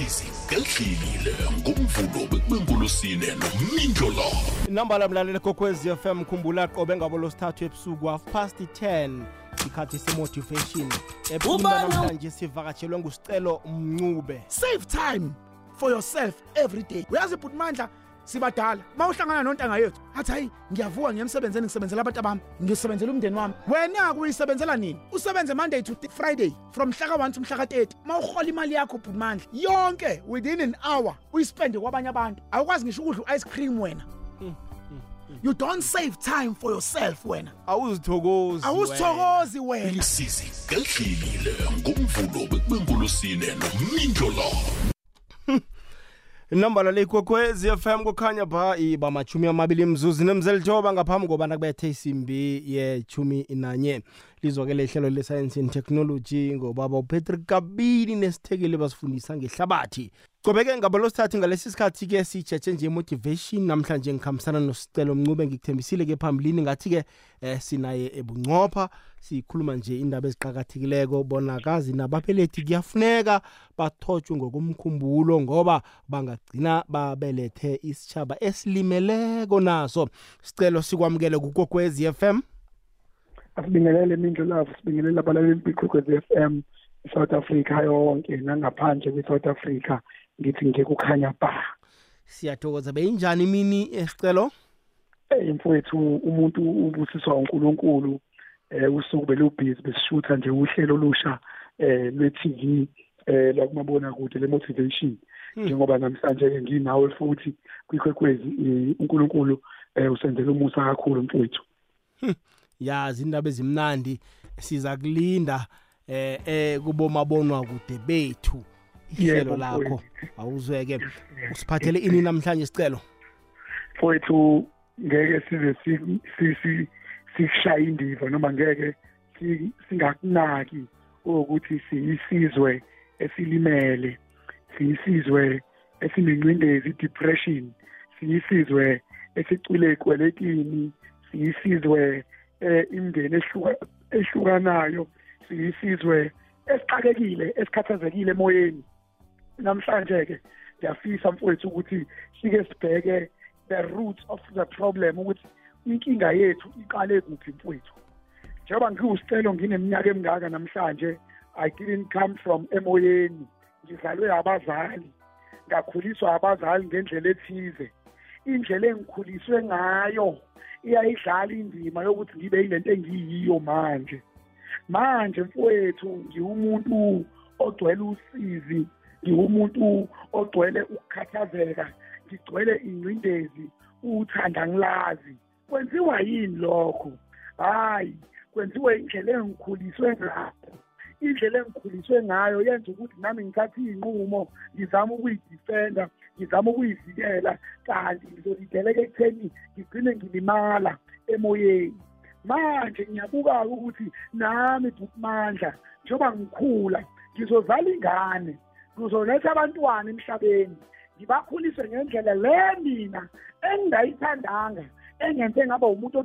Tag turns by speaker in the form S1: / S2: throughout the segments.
S1: ilisisi ngelihlekile ngomvulo bekubengolosine nomindlo
S2: inambala mlaleli kokwezi FM khumbula qobe ngabo losithathu ebusuku half past 10 ikhathi semotivation. Ebukhuluma namhlanje sivakatshelwe ngusicelo mncube.
S3: Save time for yourself every day. Uyazi bhuti mandla sibadala. Uma uhlangana nontanga yethu athi hayi ngiyavuka ngiyemsebenzeni ngisebenzela abantu abami ngisebenzela umndeni wami. Wena kuyisebenzela nini? Usebenze monday to friday from mhlaka 1 to mhlaka 30 uma uhola imali yakho bhuti mandla yonke within an hour uyispende kwabanye abantu. Awukwazi ngisho ukudla u-ice cream wena. You don't save time for yourself wena.
S2: Awuzithokozi
S3: awusithokozi wena.
S1: ilisisi ngelihlekile ngomvulo bekubengolosine nomindlo
S2: inambala le ikwekwezi FM kukhanya ba iba machumi amabili mzuzu nemzelithoba ngaphambi kobana kubethe isimbi yechumi nanye. Lizwakele ihlelo le-science and technology ngobaba upatrick kabili nesithekeli basifundisa ngehlabathi. Cobeke ngabo losithathi ngalesi sikhathi-ke sijetshe nje motivation namhlanje ngikhambisana nosicelo mncube ngikuthembisile-ke phambilini ngathi-ke eh, sinaye ebuncopha sikhuluma nje indaba eziqakathekileko. Bonakazi nababelethi kuyafuneka bathotshwe ngokomkhumbulo ngoba bangagcina babelethe isitshaba esilimeleko naso. Sicelo sikwamukele kukokwezi FM
S4: asibingelele mindlo lavo sibingelele abalaleli bikwekwezi f m i-south africa yonke nangaphandle kwe-south africa. Ngithi ngekukhanya ba.
S2: Siyathokoza beyinjani imini esicelo?
S4: Eyi mfowethu umuntu ubusiswa unkulunkulu eh usuku belubhizi besishutha nje uhlelo olusha eh lwe-TV eh la kumabona kude le motivation njengoba namhlanje ke nginawe futhi kwikwekwezi uNkulunkulu eh usenzele umusa kakhulu mfowethu.
S2: Yazi indaba ezimnandi siza kulinda eh eh kubomabonwa kude bethu. Ihlelo lakho. awuzweke. Usiphathele ini namhlanje sicelo
S4: mfowethu ngeke size si- si- si- sishaye indiva noma ngeke si- singakunaki ukuthi siyisizwe esilimele siyisizwe esinengcindezi depression siyisizwe esicwile ekweletini siyisizwe eh, imindeni ehluka- ehlukanayo siyisizwe esixakekile esikhathazekile emoyeni. Namhlanje ke ngiyafisa mfowethu ukuthi sike sibheke the root of the problem ukuthi inkinga yethu iqale kuphi mfowethu. Njengoba ngiwusicelo ngineminyaka emingaka namhlanje i didn't come from emoyeni. Ngizalwe abazali ngakhuliswa abazali ngendlela ethize. Indlela engikhuliswe ngayo iyayidlala indima yokuthi ngibe yilento engiyiyo manje. Manje mfowethu ngiwumuntu ogcwele usizi ngiwumuntu ogcwele ukukhathazeka ngigcwele ingcindezi uthanda ngilazi. Kwenziwa yini lokho? Hayi kwenziwe indlela engikhuliswe ngayo. Indlela engikhuliswe ngayo yenza ukuthi nami ngithathe iy'nqumo ngizame ukuyidifenda ngizame ukuyivikela kanti ngizolideleka ekutheni ngigcine ngilimala emoyeni. Manje ngiyabuka-ke ukuthi nami bhutimandla njengoba ngikhula ngizozala ingane. Ngizoletha abantwana emhlabeni. Ngibakhulise ngendlela le mina engingayithandanga engenze ngaba umuntu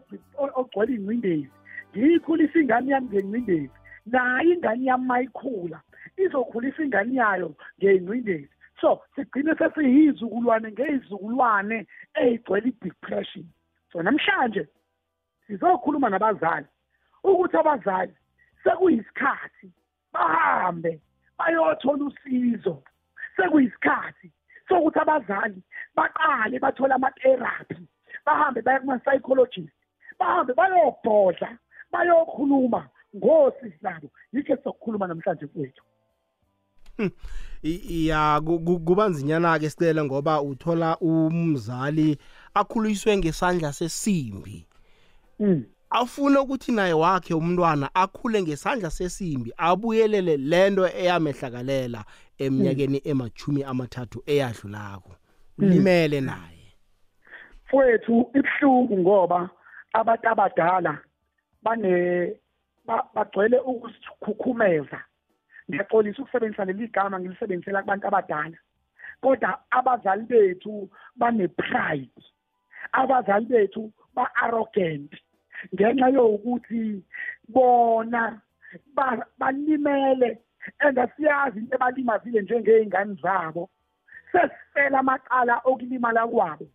S4: ogcwele ingcindezi. Ngiyikhulisa ingane yami ngengcindezi. Nayo ingane yami mayikhula izokhulisa ingane yayo ngey'ngcindezi. So sigcine sesiyizukulwane ngey'zukulwane ey'gcwele i-depression. So namhlanje sizokhuluma nabazali. Ukuthi abazali sekuyisikhathi bahambe. Bayothola usizo. Sekuyisikhathi sokuthi abazali baqale bathole ama-therapy bahambe baye kuma-psychologist bahambe bayobhodla bayokhuluma ngosizi labo yikho sizokukhuluma namhlanje kwethu.
S2: I- ya ku- ku- kubanzinyana-ke sicele ngoba uthola umzali akhuliswe ngesandla sesimbi.
S4: Mm.
S2: Afuna ukuthi naye wakhe umntwana akhule ngesandla sesimbi abuyelele lento eyamehlakalela eminyakeni emachumi amathathu eyadlulako. Limele naye.
S4: Fowethu ibuhlungu ngoba abantu abadala bane ba- bagcwele ukusikhukhumeza. Ngiyaxolisa ukusebenzisa leli gama ngilisebenzisela kubantu abadala. Kodwa abazali bethu bane-pride. Abazali bethu ba-arrogant. Ngenxa yokuthi bona ba- balimele engasiyazi into ebalimazile njengey'ngane zabo. Sesifela amacala okulimala kwabo.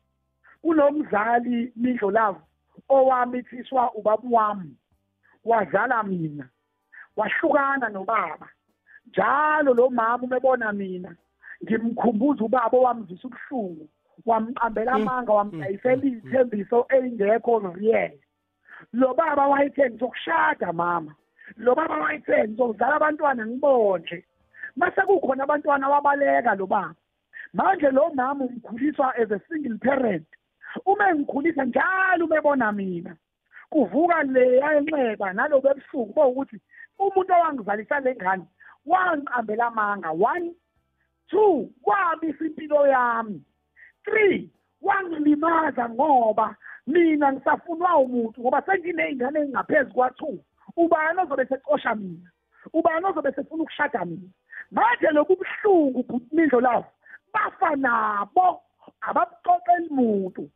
S4: Kunomzali mindlo lavo owamithiswa ubaba wami. Wazala mina. Wahlukana nobaba. Njalo lo mama umebona mina ngimkhumbuza ubaba owamzisa ubuhlungu. Wamqambela amanga wamdayisela iy'thembiso ey'ngekho real. Lo baba wayethe ngizokushada mama. Lo baba wayethe ngizozala abantwana ngibonje. Mase kukhona abantwana wabaleka lo baba. Manje lo mama umkhuliswa as a single parent. Uma engikhulisa njalo umebona mina kuvuka leya enxeba nalobo ebusuku bokuthi umuntu owangizalisa le ngane wangiqambela amanga. One two wabisa impilo yami. Three wangilimaza ngoba mina ngisafunwa umuntu ngoba senginey'ngane engingaphezu kwa-two. Ubani ozobe secosha mina? Ubani ozobe sefuna ukushada mina? Manje lobu buhlungu mindlo lavo bafa nabo ababuxoxeli muntu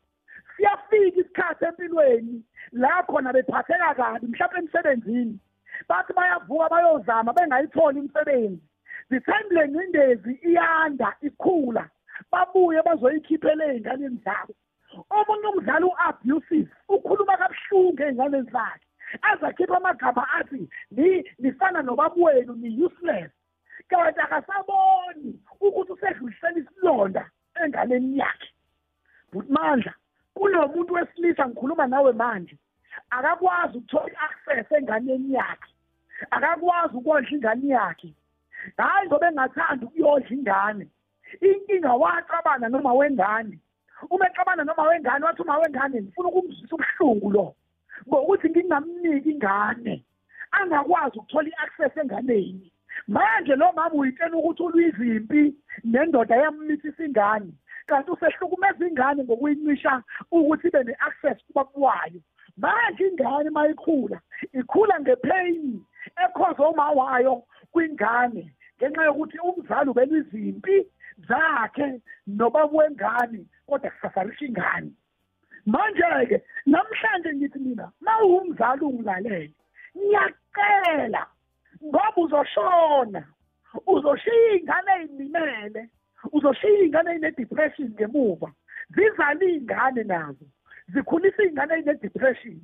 S4: siyafika isikhathi empilweni la khona bephatheka kabi mhlawumbe emsebenzini. Bathi bayavuka bayozama bengayitholi imisebenzi. Zithembile ngcindezi iyanda ikhula. Babuye bazoyikhiphela ey'nganeni zabo. Omunye umdlali u-abusive ukhuluma kabuhlungu ey'nganeni zakhe. Azakhipha amagama athi nifana nobabwenu ni-useless kanti akasaboni ukuthi usedlulisela isilonda enganeni yakhe. But mandla kunomuntu wesilisa ngikhuluma nawe manje akakwazi ukuthola i-access enganeni yakhe. Akakwazi ukondla ingane yakhe. Hayi ngoba engathanda ukuyodla ingane inkinga waxabana noma wengane. Uma exabana noma wengane wathi uma wengane ngifuna ukumzwisa ubuhlungu lo ngokuthi ngingamniki ingane angakwazi ukuthola i-access enganeni. Manje lo mama uyitshela ukuthi ulwizimpi nendoda yammithisa ingane kanti usehlukumeza ingane ngokuyincisha ukuthi ibe ne-access kubaba wayo manje ingane mayikhula ikhula ngepain ekhoze uma wayo kwingane ngenxa yokuthi umzali ubelwa izimpi zakhe nobaba wengane kodwa kusafarisha ingane. Manje-ke namhlanje ngithi mina ma uwumzali ungilalele ngiyacela ngoba uzoshona uzoshiya ingane ey'limele uzoshiya ingane ey'ne-depression ngemuva zizale iy'ngane nazo zikhulisa iy'ngane ey'ne-depression.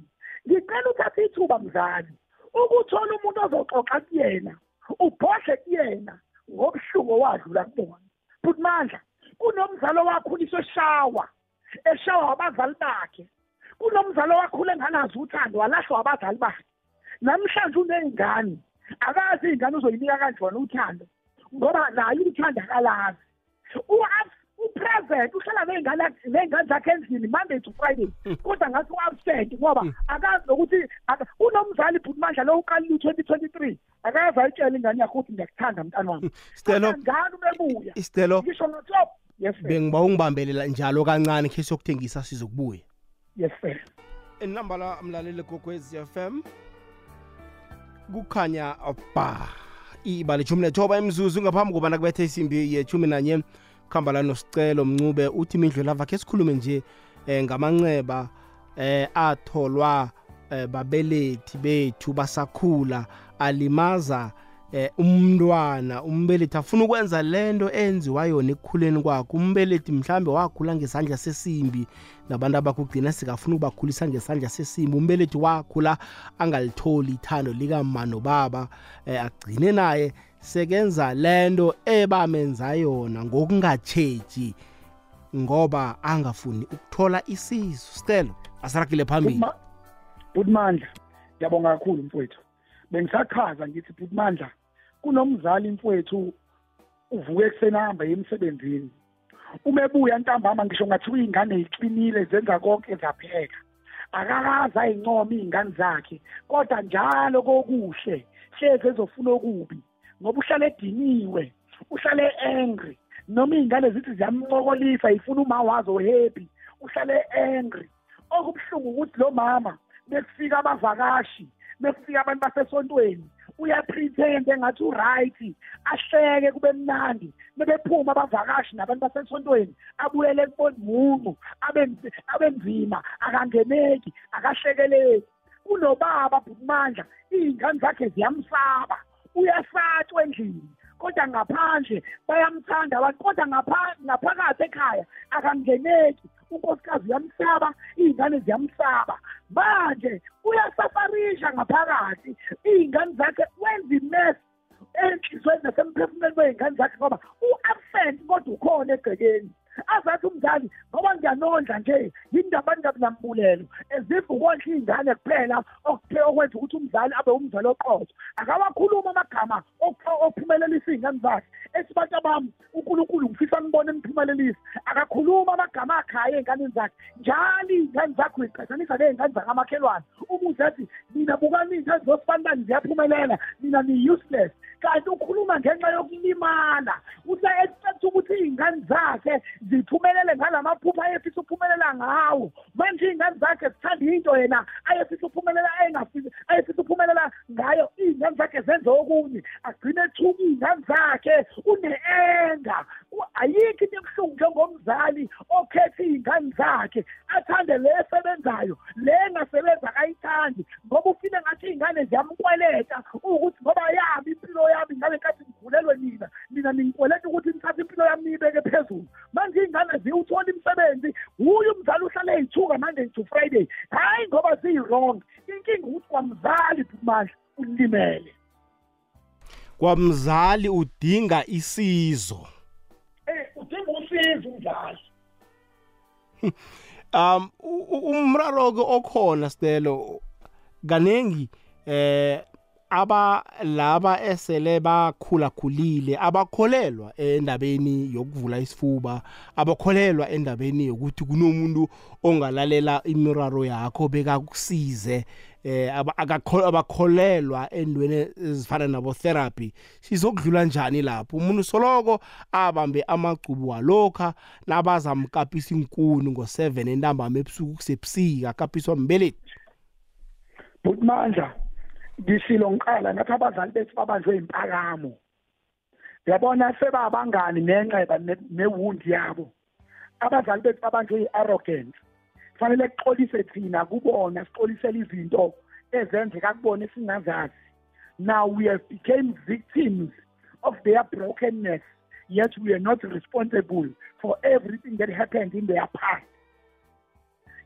S4: Ngicela uthathe ithuba mzali ukuthola umuntu ozoxoxa kuyena ubhodle kuyena ngobuhlungu owadlula kubona. Futhi mandla kunomzalo wakhuliswa eshawa eshawa abazali bakhe. Kunomzalo wakhula enganazi uthando walahlwa abazali bakhe. Namhlanje uney'ngane akazi iy'ngane uzoyinika kanjani uthando ngoba naye uthando akalazi. Upresident uhlala ney'ngane ney'ngane zakhe endlini monday to friday kodwa ngathi u-absent ngoba akazi nokuthi unomzali bhuti mandla lo uqalile u-twenty twenty three akaze ayitshele ingane yakho ukuthi ngiyakuthanda mntana wami. Ngane umebuya ngisho notop. Yes sir.
S2: Bengiba ungibambelela njalo kancane khe sokuthengisa sizokubuya.
S4: Yes sir.
S2: Inamba la mlaleli gokwez FM kukhanya ba ibali jumi nethoba imzuzu ngaphambi kobana kubethe isimbi yechumi nanye. Kuhamba la nosicelo mncube uthi imindlu lava khe sikhulume nje eh, ngamanceba eh, atholwa eh, babelethi bethu basakhula alimaza eh, umntwana umbelethi afuna ukwenza lento enziwa yona ekukhuleni kwakhe. Umbelethi mhlambe wakhula ngesandla sesimbi nabantu abakugcina sikafuna ukubakhulisa ngesandla sesimbi. Umbelethi wakhula angalitholi ithando likama nobaba eh, agcine naye sekenza lento ebamenza yona ngokungatsheji ngoba angafuni ukuthola isizo stelo asiragile phambili.
S4: Budmandla ngiyabonga kakhulu mfowethu. Bengisachaza ngithi Budmandla kunomzali mfowethu uvuke ekuseni ahamba emsebenzini. Uma ebuya ntambama ngisho ngathi uyingane yiqinile zenza konke zapheka akakazi ayincoma iy'ngane zakhe kodwa njalo kokuhle hlezi ezofuna okubi. Ngoba uhlale ediniwe uhlale angry noma iy'ngane zithi ziyamncokolisa yifuna uma wazo happy uhlale angry. Okubuhlungu ukuthi lo mama bekufika abavakashi bekufika abantu basesontweni uyapretend engathi uright ahleke kube mnandi. Bebephuma abavakashi nabantu basesontweni abuyele kubona mungu abenzima akangeneki akahlekeleki. Unobaba bhukumandla iy'ngane zakhe ziyamsaba uyasatshwa endlini. Kodwa ngaphandle bayamthanda abantu kodwa ngaphakathi ekhaya akangeneki. Unkosikazi uyamsaba iy'ngane ziyamsaba manje uyasafarisha ngaphakathi iy'ngane zakhe wenza imess enhlizweni nasemphefumulweni wey'ngane zakhe ngoba u-absent kodwa ukhona egcekeni. Azathi umzali ngoba ngiyanondla nje yindaba ngabunambulelo ezif ukondla iy'ngane kuphela okwenza ukuthi umzali abe umzali oqotho. Akawakhuluma amagama ophumelelisa iy'ngane zakhe. Esibantu bami unkulunkulu ngifisa ngibone niphumelelisa akakhuluma amagama akhaya ey'nganeni zakhe. Njalo iy'ngane zakhe uyiqhathanisa ney'ngane zakamakhelwane. Umuze ethi mina bukani iy'ngane zosifanibani ziyaphumelela mina ni-useless. Kanti ukhuluma ngenxa yokulimala. Use-expect ukuthi iy'ngane zakhe ziphumelele ngalamaphupha ayefisa ukuphumelela ngawo. Manje iy'ngane zakhe zithanda into yena ayefisa ukuphumelela ayefisa ukuphumelela ngayo. Iy'ngane zakhe zenze okunye agcine ethuka iy'ngane zakhe une-enga ayikho into ebuhlungu njengomzali okhetha iy'ngane zakhe. Kwamzali
S2: udinga isizo.
S4: Eh udinga usizo umzali.
S2: Um umraro ke okhona stelo kanengi eh aba laba esele bakhula khulile abakholelwa endabeni yokuvula isifuba abakholelwa endabeni yokuthi kunomuntu ongalalela imiraro yakho bekakusize. Eh abakholelwa endweni ezifana nabo therapy sizokudlula njani lapho? Umuntu soloko abambe amacubu walokha nabazamkapisa inkuni ngo7 entambama ebusuku kusebusika kapiswa mbelethi?
S4: Butmandla ngisilo ngiqala nathi abazali bethu babanjwe impakamo yabona sebabangani nenxeba newundi yabo. Abazali bethu babanjwe i-arrogance kufanele kuxolise thina kubona sixolisele izinto ezenzeka kubona singazazi now we have became victims of their brokenness yet we are not responsible for everything that happened in their past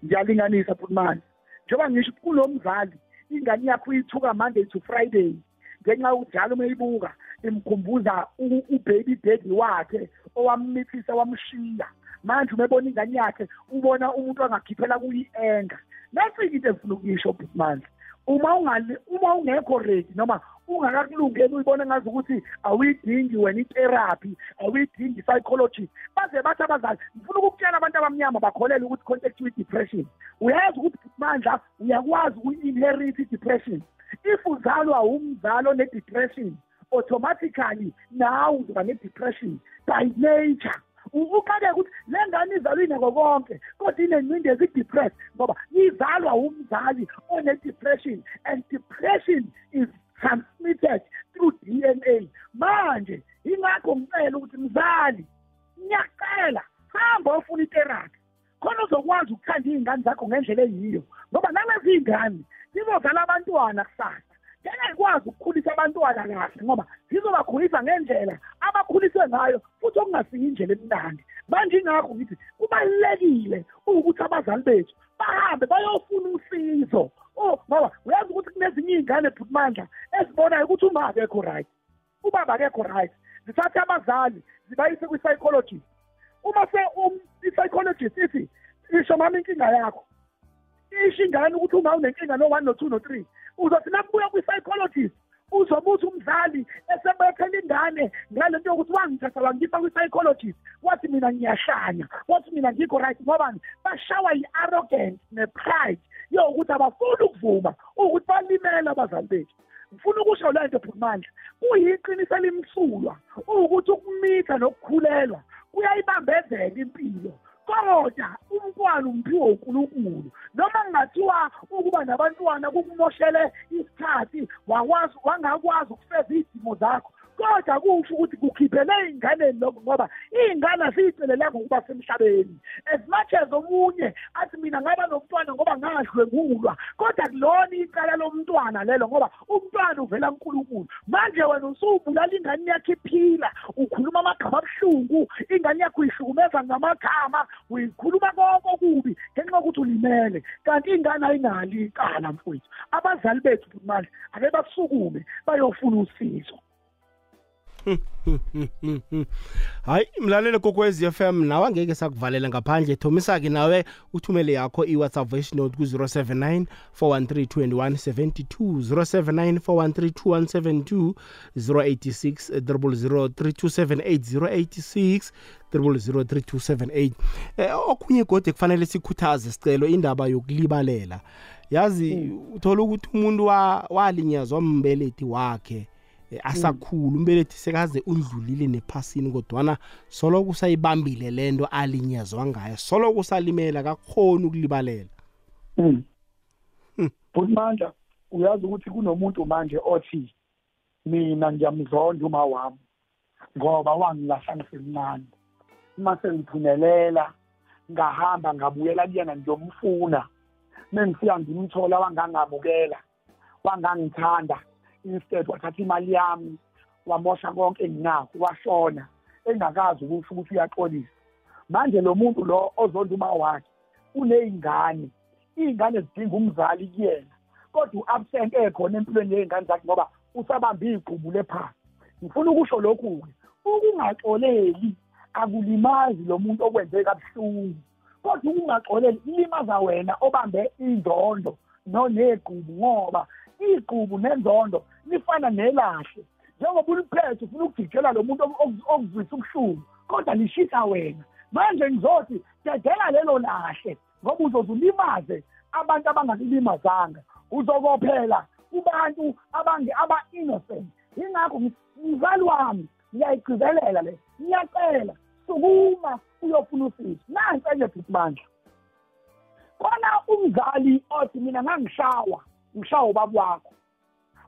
S4: ngiyalinganisa futhi manje njengoba ngisho kulo mzali ingane yakho uyithuka monday to friday ngenxa yokunjalo uma ibuka imkhumbuza ubaby daddy wakhe owammithisa wamshiya manje umebona ingane yakhe ubona umuntu angakhiphela kuyi-enga nasi-ke into efuna ukuyisho bhutmandla uma ungali uma ungekho ready noma ungakakulungeli uyibona ngazi ukuthi awuyidingi wena itherapy awuyidingi psychologist baze bathi abazali ngifuna ukukutshela abantu abamnyama bakholelwe ukuthi contact i-depression uyazi ukuthi mandla uyakwazi uku-inherit i-depression. If uzalwa umzalo one-depression automatically nawe uzoba ne-depression by nature. Uqake ukuthi le ngane izalwe inako konke. Kodwa inencindezi i-depressed ngoba izalwa umzali one-depression and depression is transmitted through DNA manje ingakho ngicela ukuthi mzali ngiyacela hamba ufuna itherapy. Khona uzokwazi ukuthanda iy'ngane zakho ngendlela eyiyo ngoba nalezi iy'ngane zizozala abantwana kusasa. Ngeke ikwazi ukukhulisa abantwana kahle ngoba zizobakhulisa ngendlela abakhuliswe ngayo futhi okungasiyo indlela emnandi. Manje ingakho ngithi kubalulekile ukuthi abazali bethu bahambe bayofuna usizo. Oh ngoba uyazi ukuthi kunezinye iy'ngane phutmandla ezibonayo ukuthi uma akekho right ubaba akekho right zithathe abazali zibayise kwi-psychologist. Uma se um i-psychologist ithi isho mama inkinga yakho. Isho ingane ukuthi uma unenkinga no-one no-two no-three uzothi nakubuya kwi-psychologist uzobuthi umdlali esebethela ingane ngale nto yokuthi wangithatha wangipha kwi-psychologist. Wathi mina ngiyahlanya. Wathi mina ngikho right. Ngobani bashawa yi-arrogance ne-pride yokuthi abafuni ukuvuma ukuthi balimele abazali bethu. Ngifuna ukusho le nto phumandla kuyiqiniso elimsulwa ukuthi ukumitha nokukhulelwa kuyayibambezela impilo. Kodwa umntwana umphiwe uNkulunkulu noma kungathiwa ukuba nabantwana kukumoshele isikhathi wakwazi wangakwazi ukufeza izidingo zakho? Kodwa kusho ukuthi kukhiphele ey'nganeni lokho ngoba iy'ngane asiyicelelanga ukuba semhlabeni. As much as omunye athi mina ngaba nomntwana ngoba ngadlwengulwa kodwa kulona icala lomntwana lelo ngoba umntwana uvela kunkulunkulu. Manje wena usubulala ingane yakho iphila ukhuluma amagama abuhlungu ingane yakho uyihlukumeza ngamagama uyikhuluma konke okubi ngenxa yokuthi ulimele. Kanti ingane ayinalo icala mfowethu. Abazali bethu manje ake basukume bayofuna usizo.
S2: hayi mlaleli kokwez FM nawe angeke sakuvalela ngaphandle. Thomisa-ke nawe uthumele yakho i-whatsapp voice note ku-079 413 079 413 086 0003278 086 eh okunye gode kufanele sikhuthaze sicelo indaba yokulibalela. Yazi uthola ukuthi umuntu wa- walinyazwa mbelethi wakhe. eh, asakhulu umbelethi sekaze undlulile nephasini kodwana solo kusayibambile lento alinyazwa ngayo solo kusalimela kakhona ukulibalela.
S4: Mm. Futhi manje uyazi ukuthi kunomuntu manje othi mina ngiyamzonda uma wami ngoba wangilahla ngisemncane uma sengiphumelela ngahamba ngabuyela kuyena ngiyomfuna. Mengifika ngimthola wangangamukela wangangithanda instead wathatha imali yami wamosha konke enginakho washona engakazi ukusho ukuthi uyaxolisa. Manje lo muntu lo ozonda uma wakhe uney'ngane iy'ngane zidinga umzali kuyena kodwa u-absent ekhona empilweni yey'ngane zakhe ngoba usabambe iy'gqubu lephasi ngifuna ukusho lokhu-ke ukungaxoleli akulimazi lo muntu okwenze kabuhlungu kodwa ukungaxoleli ilimaza wena obambe indondo noneqhubu ngoba iqhubu nendondo lifana nelahle. Njengoba uliphethe ufuna ukujikela lo muntu okuzwisa ubuhlungu kodwa lishisa wena. Manje ngizothi dedela lelo lahle ngoba uzoze ulimaze abantu abangakulimazanga. Uzobophela kubantu abange aba-innocent. Yingakho mzali wami ngiyayigcizelela le. Ngiyacela sukuma uyofuna usizo. Nansi enye futhi bandla khona umzali othi mina ngangishawa ngishawa ubaba wakho.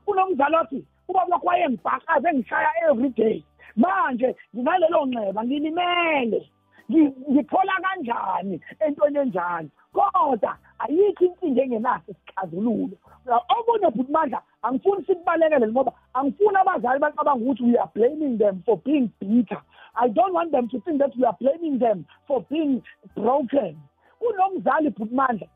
S4: Unomzali othi ubaba wakho wayengibhakaze ngishaya every day. Manje nginalelo nxeba ngilimele. Ngi- ngithola kanjani? Entweni enjani? Kodwa ayikho inkinga engenaso isixazululo. Okunye futhi mandla angifuni sikubalekele ngoba angifuni abazali bacabanga ukuthi we are blaming them for being bitter. I don't want them to think that we are blaming them for being broken. Kunomzali futhi mandla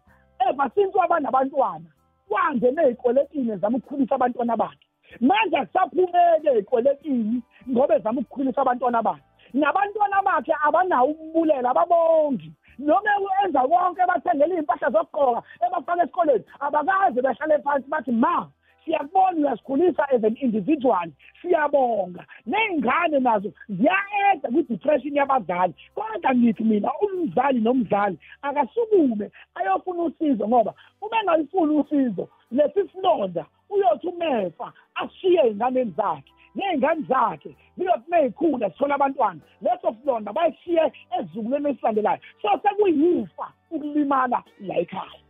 S4: eva since waba nabantwana wangena ey'kweletini ezama ukukhulisa abantwana bakhe. Manje akusaphumeke ey'kweletini ngoba ezama ukukhulisa abantwana bakhe. Nabantwana bakhe abanawo ukubulela ababongi. Noma enza konke bathengele iy'mpahla zokugqoka ebafaka esikoleni abakaze behlale phansi bathi ma siyakubona uyasikhulisa as an individual siyabonga. Ney'ngane nazo ziya-eda kwi-depression yabazali kodwa ngithi mina umzali nomzali akasukume ayofuna usizo ngoba uma engalifuni usizo lesi silonda uyothi umefa ashiye ey'nganeni zakhe. Ney'ngane zakhe ziyothi mey'khula zithola abantwana leso silonda bayishiye ezizukulweni esilandelayo. So sekuyifa ukulimala la ekhaya.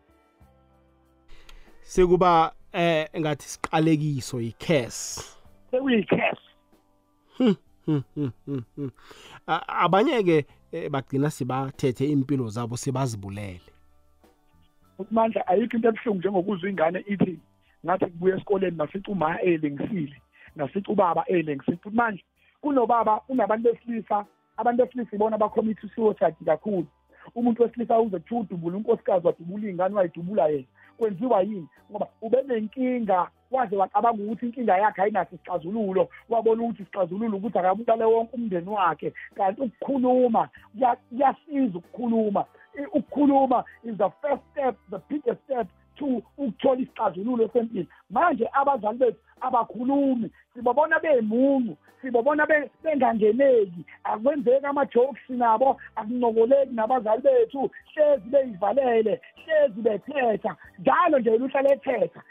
S2: Sekuba eh ngathi siqalekiso i-case
S4: sekuyikhesi
S2: Hmm, hmm, hmm, hmm. A- abanye-ke eh, bagcina sibathethe impilo zabo sibazibulele.
S4: Ukumandla ayikho into ebuhlungu njengokuzwa ingane ithi ngathi kubuya esikoleni nasica uma elengisile nasica ubaba elengisile futhi manje kunobaba unabantu besilisa abantu besilisa ibona abakhomitha suicide kakhulu. Umuntu wesilisa uze kuthiwa udubula unkosikazi wadubula iy'ngane wayidubula yena. Kwenziwa yini? Ngoba ube nenkinga waze wacabanga ukuthi inkinga yakhe ayinaso isixazululo. Wabona ukuthi isixazululo ukuthi akabulale wonke umndeni wakhe. Kanti ukukhuluma kuya- kuyasiza ukukhuluma. I- ukukhuluma is the first step the biggest step to ukuthola isixazululo sempilo. Manje abazali bethu abakhulumi sibabona bemungu sibabona be- bengangeneki. Akwenzeki ama-jokes nabo akuncokoleki nabazali bethu. Hlezi beyivalele hlezi bethetha njalo nje yena uhlale ethetha.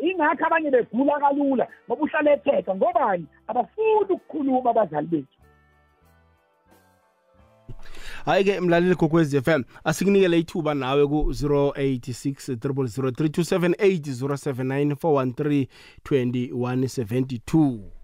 S4: Ingakho abanye begula kalula ngoba uhlale ethetha. Ngobani? Abafuni ukukhuluma abazali bethu.
S2: Hayi-ke mlaleli kokwez FM asikunikele ithuba nawe ku-086 0003278 079 413 2172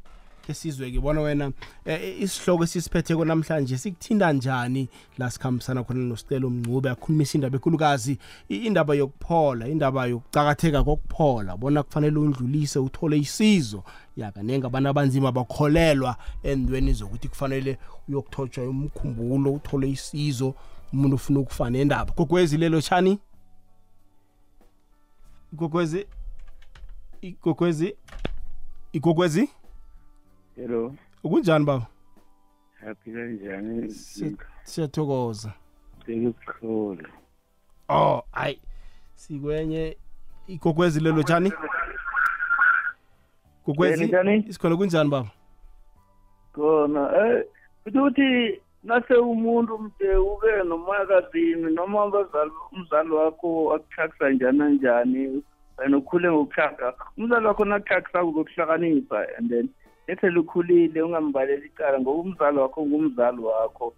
S2: ke sizwe ke bona wena eh, isihloko esisiphetheko namhlanje sikuthinda njani la sikhambisana khona nosicelo mncube akhulumisa indaba ekhulukazi i- indaba yokuphola indaba yokucakatheka kokuphola. Bona kufanele undlulise uthole isizo. Yakanenge abantu abanzima bakholelwa endweni zokuthi kufanele uyokuthotshwa umkhumbulo uthole isizo umuntu ufuna ukufa nendaba. Gogwezi lelo chani igogwezi igogwezi igogwezi
S5: Hello,
S2: ukunjani baba
S5: haphila njani?
S2: Si- siyathokoza
S5: Ngikukhulu.
S2: oh hayi sikwenye igogwezi lelo tshani gogwezi
S5: njani?
S2: isikhona kunjani baba
S5: Khona eh ukuthi nase umuntu mde ube nomagazini noma abazali umzali wakho akuthakisa njani njani and ukhule ngokuthaka umzali wakho nakuthakisa ukukuhlakanipha and then ethe lukhulile ungambaleli icala ngoba umzali wakho ngumzali wakho.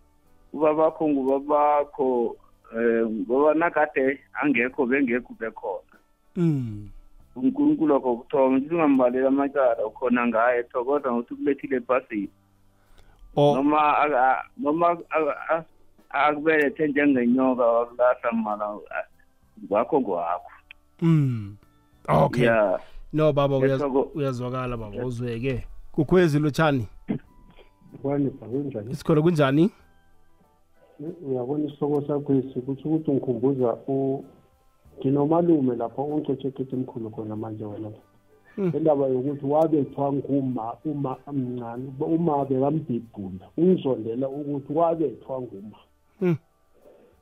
S5: Ubabakho ngubabakho eh ngoba nakade angekho bengekho bekhona
S2: mm.
S5: Unkulunkulu wakho kuthoma ngithi ungambaleli amacala ukhona ngaye thokoza ngokuthi ukulethile ephasini
S2: oh
S5: noma aka- noma aka- a- akubelethe njengenyoka wakulahla mala wakho kwakho.
S2: Mm. Okay.
S5: Ya.
S2: No baba uyaz-
S5: Yesoko-
S2: uyazwakala baba uzweke. Gogwezi lo tshani
S6: kwani kunjani
S2: isikhona kunjani
S6: uyabona isihloko sakho esi kutsho ukuthi ngikhumbuza u nginomalume lapho ungicecekete emkhulu khona manje wena
S2: Hmm.
S6: indaba yokuthi wabethwa nguma uma mncane uma bekambhibhula ungizondela ukuthi wabethwa nguma
S2: Hmm.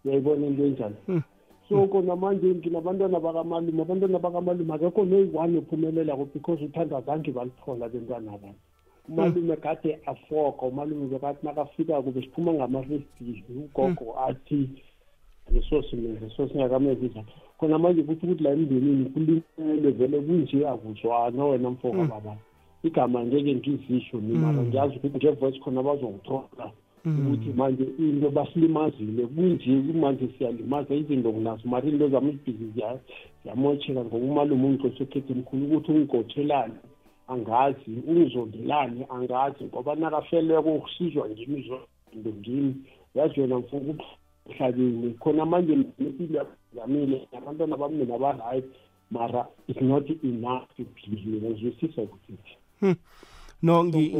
S6: uyayibona into enjani
S2: Hmm.
S6: So kona manje nginabantwana bakamalume abantwana bakamalume akekho noyi-one ophumelelako because uthanda zange balithola bentwana abantu. Umalume kade afoka umalume bekathi nakafikako besiphuma ngama-fifties ugogo athi leso simo leso singakamezisa khona manje kuthi ukuthi la emndenini kulimele vele kunje akuzwana wena mfoka baba. Igama ngeke ngizisho mara ngiyazi ukuthi ngevoice khona bazongithola. Ukuthi manje into basilimazile kunje manje siyalimaza izinto nginazo mara into zami ibhizi ziyamotsheka ngoba umalume ungixoshe ekhethe mkhulu ukuthi ungigotshelani angazi ungizondelani angazi ngoba nakafeleko ukusizwa ngimi zozinto ngimi. Yazi wena mfuka emhlabeni khona manje nempilo yamile nabantwana bami ba-right mara it's not enough to phile ngizwisisa ukuthi.
S2: No ngi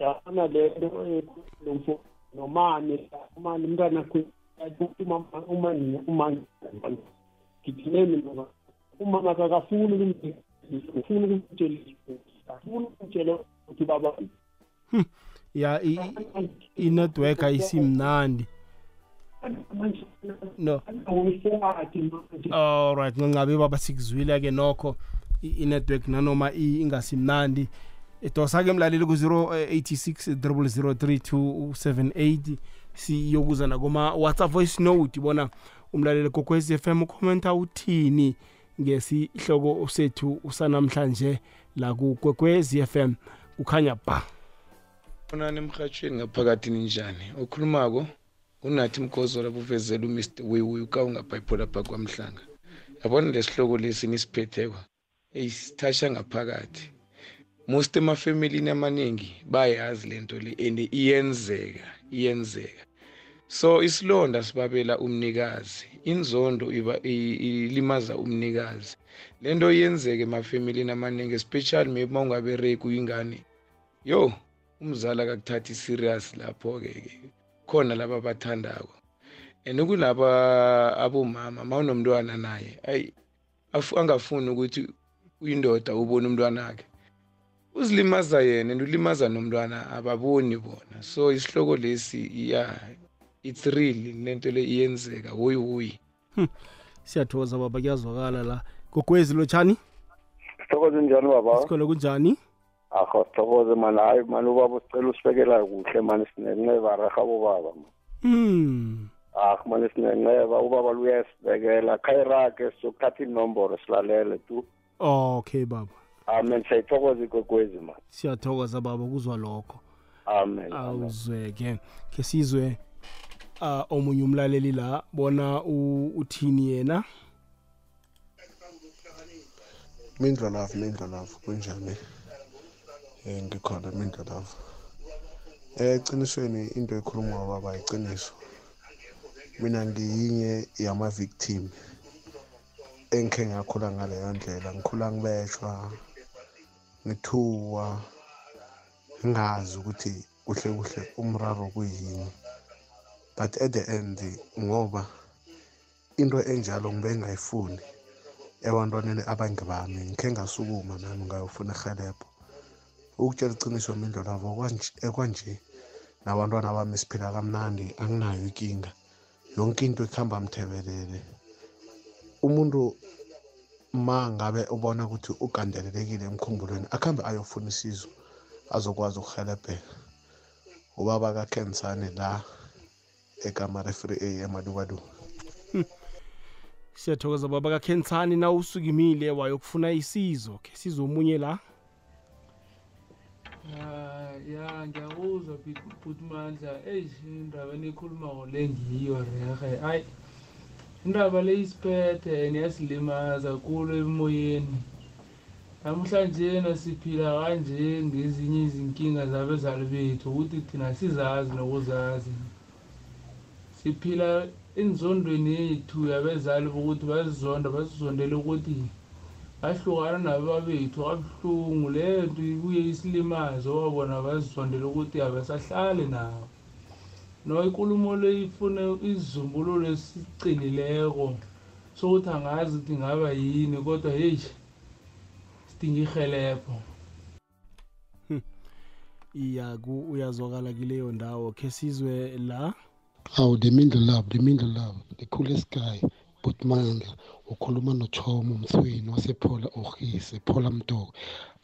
S6: yabona lento lomfo nomane umane umntwana umane umane ngithini mina umama kakafuni ukumtshela ufuna ukumtshela ukuthi baba
S2: ya i- i- i-network ayisimnandi. No.
S6: Manje
S2: alright ngangabe baba sikuzwile ke nokho i-network nanoma ingasimnandi. Idosa ke mlaleli ku-086 003278 siyokuza nakuma whatsapp voice note bona umlaleli kokwez FM ukhomenta uthini ngesihloko sethu usanamhlanje la kukwekwez FM kukhanya ba.
S7: Khonani emhatshweni ngaphakathi ninjani? Okhulumako unathi mgozola buvezela umr wewe ukawungabhayiphola pha kwamhlanga. Yabona lesihloko lesi nisiphetheko eyisithasha ngaphakathi. Most emafemilini amaningi bayazi lento le and iyenzeka iyenzeka. So isilonda sibabela umnikazi inzondo iba i- ilimaza umnikazi. Lento iyenzeka emafemilini amaningi especially maybe mawungabereki uyingane yo umzali akakuthathi serious lapho-ke ke khona laba abathandako. And kulaba abomama mawunomntwana naye ayi afu- angafuni ukuthi uyindoda ubone umntwana akhe uzilimaza yena and ulimaza nomntwana ababoni bona. So isihloko lesi ya it's real lento le iyenzeka hoyi hoyi
S2: siyathokoza baba. Kuyazwakala la. Gogwezi lotshani?
S8: Sithokoze njani baba?
S2: Sikhona kunjani?
S8: Akho sithokoze mani hayi mani ubaba usicela usibekela kuhle mani sinenceba raha bobaba
S2: mm.
S8: ah mani sinenceba ubaba luyasibekela khayirake sizokuthatha inomboro silalele tu.
S2: Okay baba.
S8: Amen. Siyayithokoza ikwekwezi mani
S2: siyathokoza baba. Kuzwa lokho.
S8: Amen. Amen.
S2: awuzweke. Ke sizwe uh, omunye umlaleli la bona u- uthini yena?
S9: Mindlolavu mindlolavu kunjani? Um ngikhona mindlo lava um eqinisweni into ekhuluma baba iqiniso. Mina ngiyinye yama-victim engikhe ngakhula ngaleyo ndlela. Ngikhula ngibeshwa. Ngithuwa ngingazi ukuthi kuhle kuhle umraro kuyini. But at the end ngoba into enjalo ngibe ngayifuni ebantwaneni abangibami ngikhe ngasukuma nami ngayofuna ihelebho ukutshela iqiniso mindlo lavo ekwanje nabantwana bami siphila kamnandi anginayo inkinga. Yonke into ikuhamba mthebelele umuntu ma ngabe ubona ukuthi ugandelelekile emkhumbulweni akuhambe ayofuna isizo azokwazi ukuhelebheka ubaba kakhensane la ekamara free a emadukaduka
S2: siyathokoza baba kakhensani na usukimile wayokufuna isizo khe sizomunye la?
S10: Ah, ya ngiyakuzwa bhuti mandla eyi indaba enikhulumako le ngiyo rehe ayi indaba le isiphethe niyasilimaza kulo emoyeni. Namhlanje nasiphila kanje ngezinye izinkinga zabezali bethu ukuthi thina sizazi nokuzazi. Siphila enzondweni yethu yabezali bokuthi basizonda basizondele ukuthi bahlukana nababethu kabuhlungu. Leyo nto ibuye isilimaze wabona bazisondele ukuthi abasahlali nawo no ikulumo le ifune isizumbululo esiqinileko sokuthi angazi ukuthi ngaba yini kodwa heyi sidinga ihelebho
S2: iya ku uyazwakala kileyo ndawo. Khe sizwe la?
S11: Awu the middle love the middle love the coolest guy but mandla ukhuluma nochomo mthweni wasephola ohise phola mdoko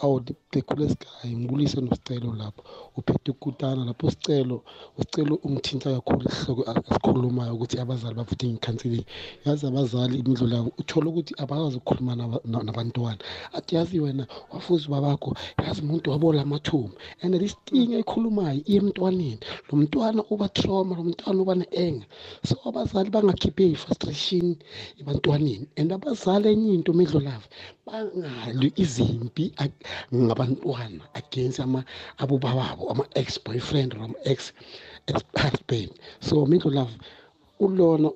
S11: awu the, the coolest guy ngibulise nosicelo lapho. Uphethe ukutana lapho sicelo usicelo ungithinta kakhulu isihloko asikhulumayo ukuthi abazali bavuthe ngikhanseling yazi abazali imidlo labo uthola ukuthi abakwazi ukukhuluma naba- na- nabantwana. Athi yazi wena wafuza ubabakho yazi umuntu wabola amathumba and this thing ayikhulumayo iye emntwaneni. Lo mntwana uba trauma lo mntwana uba ne-enga so abazali bangakhiphe i-frustration ebantwaneni. And abazali enye into midlo lavo bangalwi izimpi ngabantwana against abobababo ama-ex boyfriend or ama-ex husband so midlo lavo ulona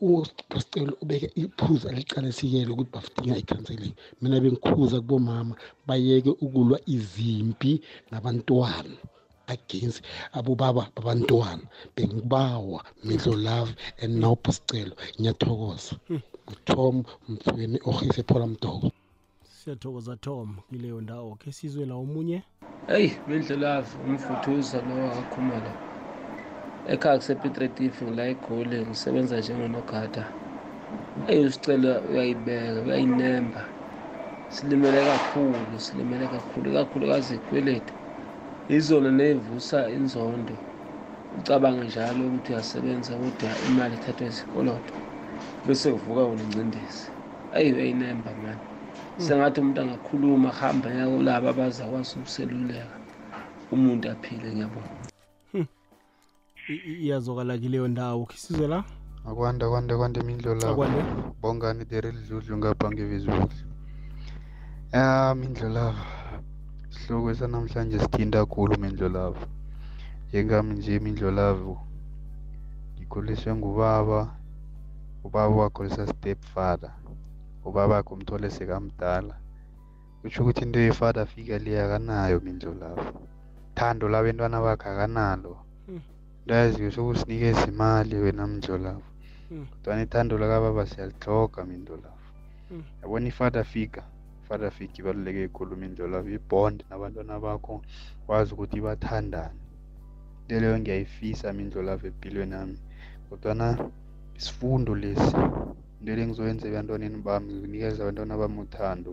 S11: usicelo ubeke iphuzu aliqalesikele ukuthi bafudinga i-counseling. Mina bengikhuza kubomama bayeke ukulwa izimpi nabantwana. Against abobaba babantwana. Bengibawa midlo love and nawupho sicelo ngiyathokoza. Utom mthweni ohise phola mdoko.
S2: Siyathokoza tom kileyo ndawo. Khe sizwe la omunye?
S12: Eyi bendlelavu umfuthuza lo akakhumala ekhaya kusepetretifi ngila egoli ngisebenza njengonogada. Eyi usicela uyayibeka uyayinemba. Silimele kakhulu silimele kakhulu ikakhulukazi ikweletu izona neyivusa inzondo. Ucabange njalo ukuthi uyasebenza kodwa imali ithathwa isikoloto bese uvuka unengcindezi eyi uyayinemba mani sengathi umuntu angakhuluma ahamba yakulaba abazakwazi ukuseluleka umuntu aphile ngiyabona
S2: I- i- iyazwakala kileyo ndawo. Khe sizwe la?
S13: Akwanda kwanda kwanda imindlo
S2: Akwande.
S13: lavo bongani dere lidludlu ngapha ngevezukudla ya mindlo lavo isihloko sanamhlanje sithinta kakhulu mindlo lavo njengami nje imindlo lavo ngikhuliswe ngubaba ubaba wakhulisa step father ubaba wakhe umthole sekamdala. Kusho ukuthi into ye-father figure le akanayo mindlo lavo thando labentwana bakhe akanalo. Into yaziyo sokusinikeza imali wena mindlo lavo kodwana ithando lakababa siyalitloga mindlo lavo yabona i-father figure? Father figure ibaluleke khulu mindlo lavo ibond nabantwana bakho wazi ukuthi bathandane into leyo ngiyayifisa mindlulavo empilweni yami kodwana isifundo lesi into le ngizoyenza ebantwaneni bami nginikeza abantwana bami uthando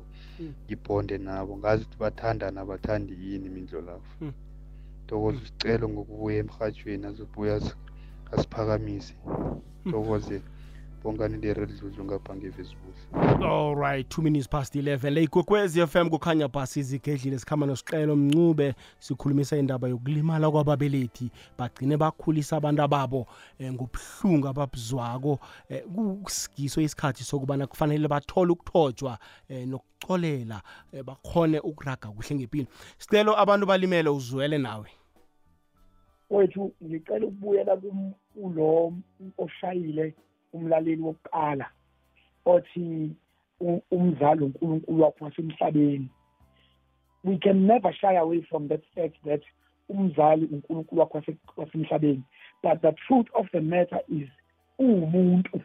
S13: ngibhonde nabo ngazi ukuthi bathandane abathandi yini mindlo ntokoze tokoze isicelo ngokubuya emrhatshweni azobuya asiphakamise. Asiphakamise tokoze bongani lere lidludlu ngapha ngevesbuhle
S2: all right 2 minutes past 11 le ikwekwezi FM kukhanya bhasi izigedlile sikhamba nosiqelo mncube sikhulumisa indaba yokulimala kwababelethi. Bagcine bakhulisa abantu ababo eh, ngobuhlungu ababuzwako eh, kusigiso isikhathi sokubana kufanele bathole ukuthotshwa eh, nokucolela eh, bakhone ukuraga kuhle ngempilo. Sicelo abantu balimele uzwele nawe.
S4: Wethu ngicela ukubuyela kum- kulo oshayile. Umlaleli wokuqala othi umzali uNkulunkulu wakho wasemhlabeni. We can never shy away from that fact that umzali uNkulunkulu wakho wase- wasemhlabeni but the truth of the matter is uwumuntu.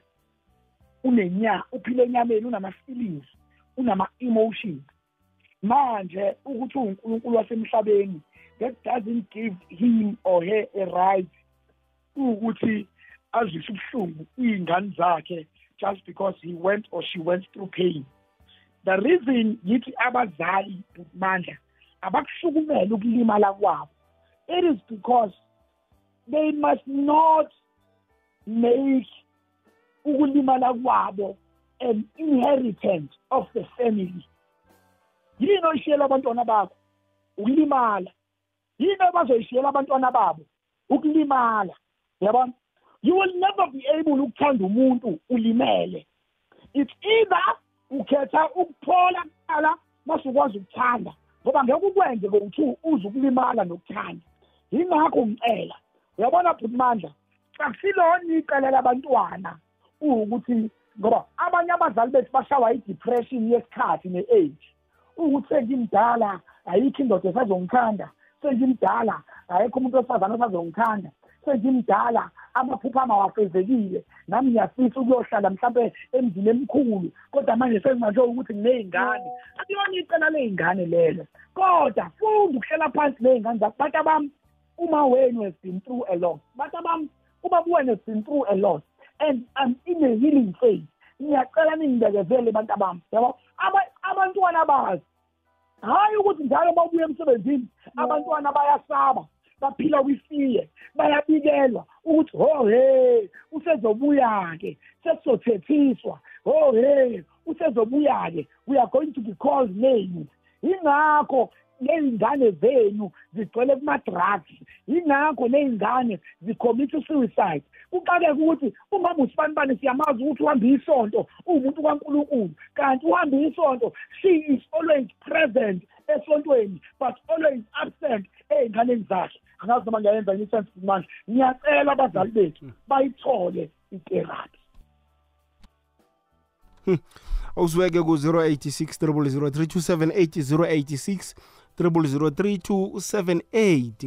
S4: Unenya uphile enyameni unama-feelings unama-emotions manje ukuthi uwunkulunkulu wasemhlabeni that doesn't give him or her a right ukuthi azwise ubuhlungu iy'ngane zakhe just because he went or she went through pain. The reason yithi abazali mandla abakuhlukumele ukulimala kwabo it is because they must not make ukulimala kwabo an inheritance of the family. Yini oyishiyela abantwana bakho? Ukulimala. Yini abazoyishiyela abantwana babo? Ukulimala. Yabona? You will never be able ukuthanda umuntu ulimele. It's either ukhetha ukuphola kuqala masukwazi ukuthanda ngoba ngeke ukwenze ngokuthi uze ukulimala nokuthanda. Yingakho ngicela uyabona bhutimandla akusilona icala labantwana ukuthi ngoba abanye abazali bethu bashawa i-depression yesikhathi ne-age. Ukuthi sengimdala ayikho indoda esazongithanda sengimdala ayikho umuntu wesifazane osazongithanda sengimdala amaphupho ami awafezekile nami ngiyafisa ukuyohlala mhlawumbe emzini emkhulu kodwa manje sengimanje ukuthi nginey'ngane. Akuyona icala ley'ngane lelo kodwa funda ukuhlela phansi ney'ngane zakho. Bantu abami uma wenu has been through a lot. Bantu abami uma buwena has been through a lot and I'm in a healing phase ngiyacela ningibekezele bantu abami. Yabo? Aba- abantwana bazi. Hayi ukuthi njalo babuye emsebenzini abantwana bayasaba. Baphila kwifiye bayabikelwa ukuthi ho he usezobuya-ke sesizothethiswa. Ho he usezobuya-ke we are going to be called names yingakho ley'ngane zenu zigcwele kuma-drugs. Yingakho ley'ngane zicommit suicide kuqakeke ukuthi umama usibanibani siyamazi ukuthi uhambe isonto uwumuntu kankulunkulu. Kanti uhambe isonto she is always present esontweni but always absent ey'nganeni zakhe. Angazi noma ngiyayenza yini isense manje. Ngiyacela abazali bethu bayithole itherapy.
S2: Awusiweke ku-086 03278 086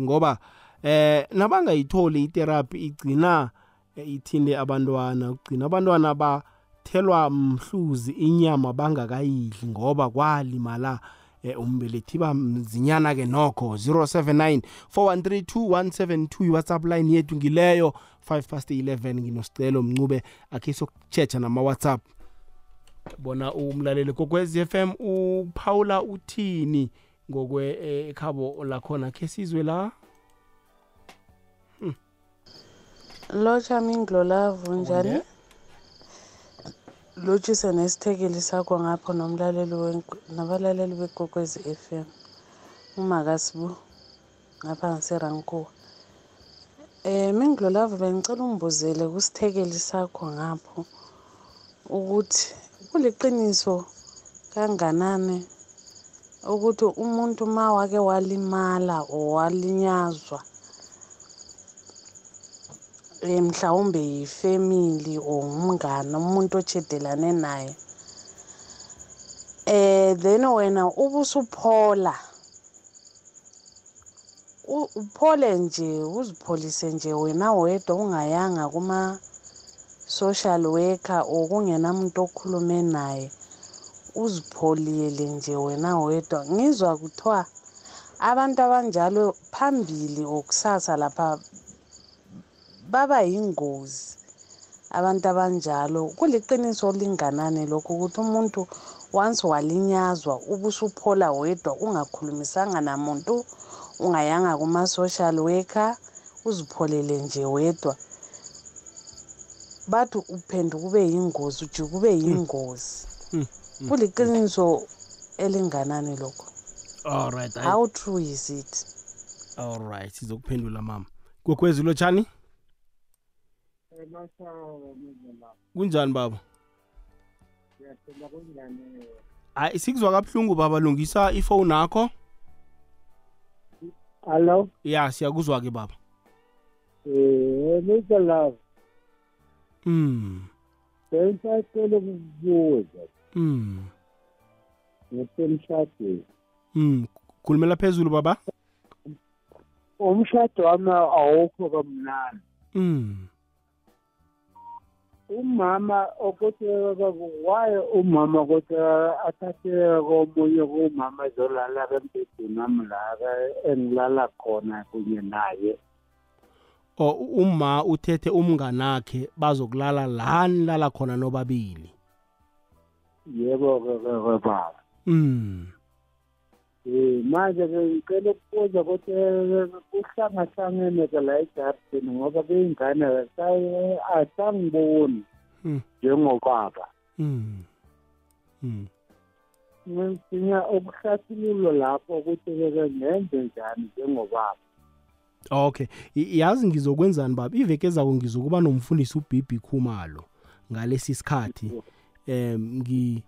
S2: ngoba eh nabangayitholi itherapy igcina eh, ithinde abantwana. Ugcina abantwana bathelwa mhluzi inyama bangakayidli ngoba kwalimala eh, umbelethi bamzinyana ke nokho. 079 4132172 iwhatsapp line yethu ngileyo. 5 past 11 nginosicelo mncube akhe sokuchecha nama-whatsapp. Bona umlaleli kokwez FM uphawula uthini? Ngokwe eh, ekhabo lakhona. Khe sizwe la?
S14: Lotsha mingilolavu njani?
S2: Onge.
S14: lotshise nesithekeli sakho ngapho nomlaleli wenk- nabalaleli bekokwezi FM umakasibu ngapha ngaserankuwa eh mingilolavu bengicela ungibuzele kusithekeli sakho ngapho ukuthi kuliqiniso kanganani ukuthi umuntu ma wake walimala or walinyazwa eh mhlawumbe yifamily or umngane umuntu ochedelane naye eh then wena ubusuphola. Uphole nje uzipholise nje wena wedwa ungayanga kuma social worker or kungenamuntu okhulume naye. Uzipholile nje wena wedwa. Ngizwa kuthiwa abantu abanjalo phambili or kusasa lapha baba yingozi. Abantu abanjalo kuliqiniso linganani lokho ukuthi umuntu once walinyazwa ubusuphola wedwa ungakhulumisanga namuntu ungayanga kuma-social worker uzipholele nje wedwa. Bathi uphenduka ube yingozi ujuke ube yingozi.
S2: Mm,
S14: kuliqiniso elinganani lokho?
S2: Alright hayi.
S14: how true is it?
S2: Alright sizokuphendula mama. Gogwezi lotshani kunjani baba? Hayi sikuzwa kabuhlungu baba. Lungisa ifowuni yakho
S6: Hello,
S2: ya siyakuzwa ke baba.
S6: Eh, Mr. Love,
S2: mm
S6: bengisacela ukubuza
S2: mm
S6: ngesemshadweni.
S2: mm khulumela phezulu baba
S6: Umshado wami awukho kamnandi.
S2: mm
S6: Umama ukuthi why umama ukuthi athathe komunye kumama ezolala embhedeni nami la engilala khona kunye naye.
S2: o uma uthethe umnganakhe bazokulala la nilala khona nobabili
S6: Yebo ke baba.
S2: mm
S6: Eh manje ke ngicela ukubuza ukuthi eh, kuhlangahlangene ke la egarden ngoba kuyingane saye asangiboni
S2: Mm.
S6: njengobaba.
S2: mm mm
S6: Ngifuna ukuhlathululo lapho ukuthi ke ngenze njani njengobaba.
S2: okay yazi ngizokwenzani baba iveke ezako ngizokuba nomfundisi uBibi Khumalo ngalesi sikhathi em ngi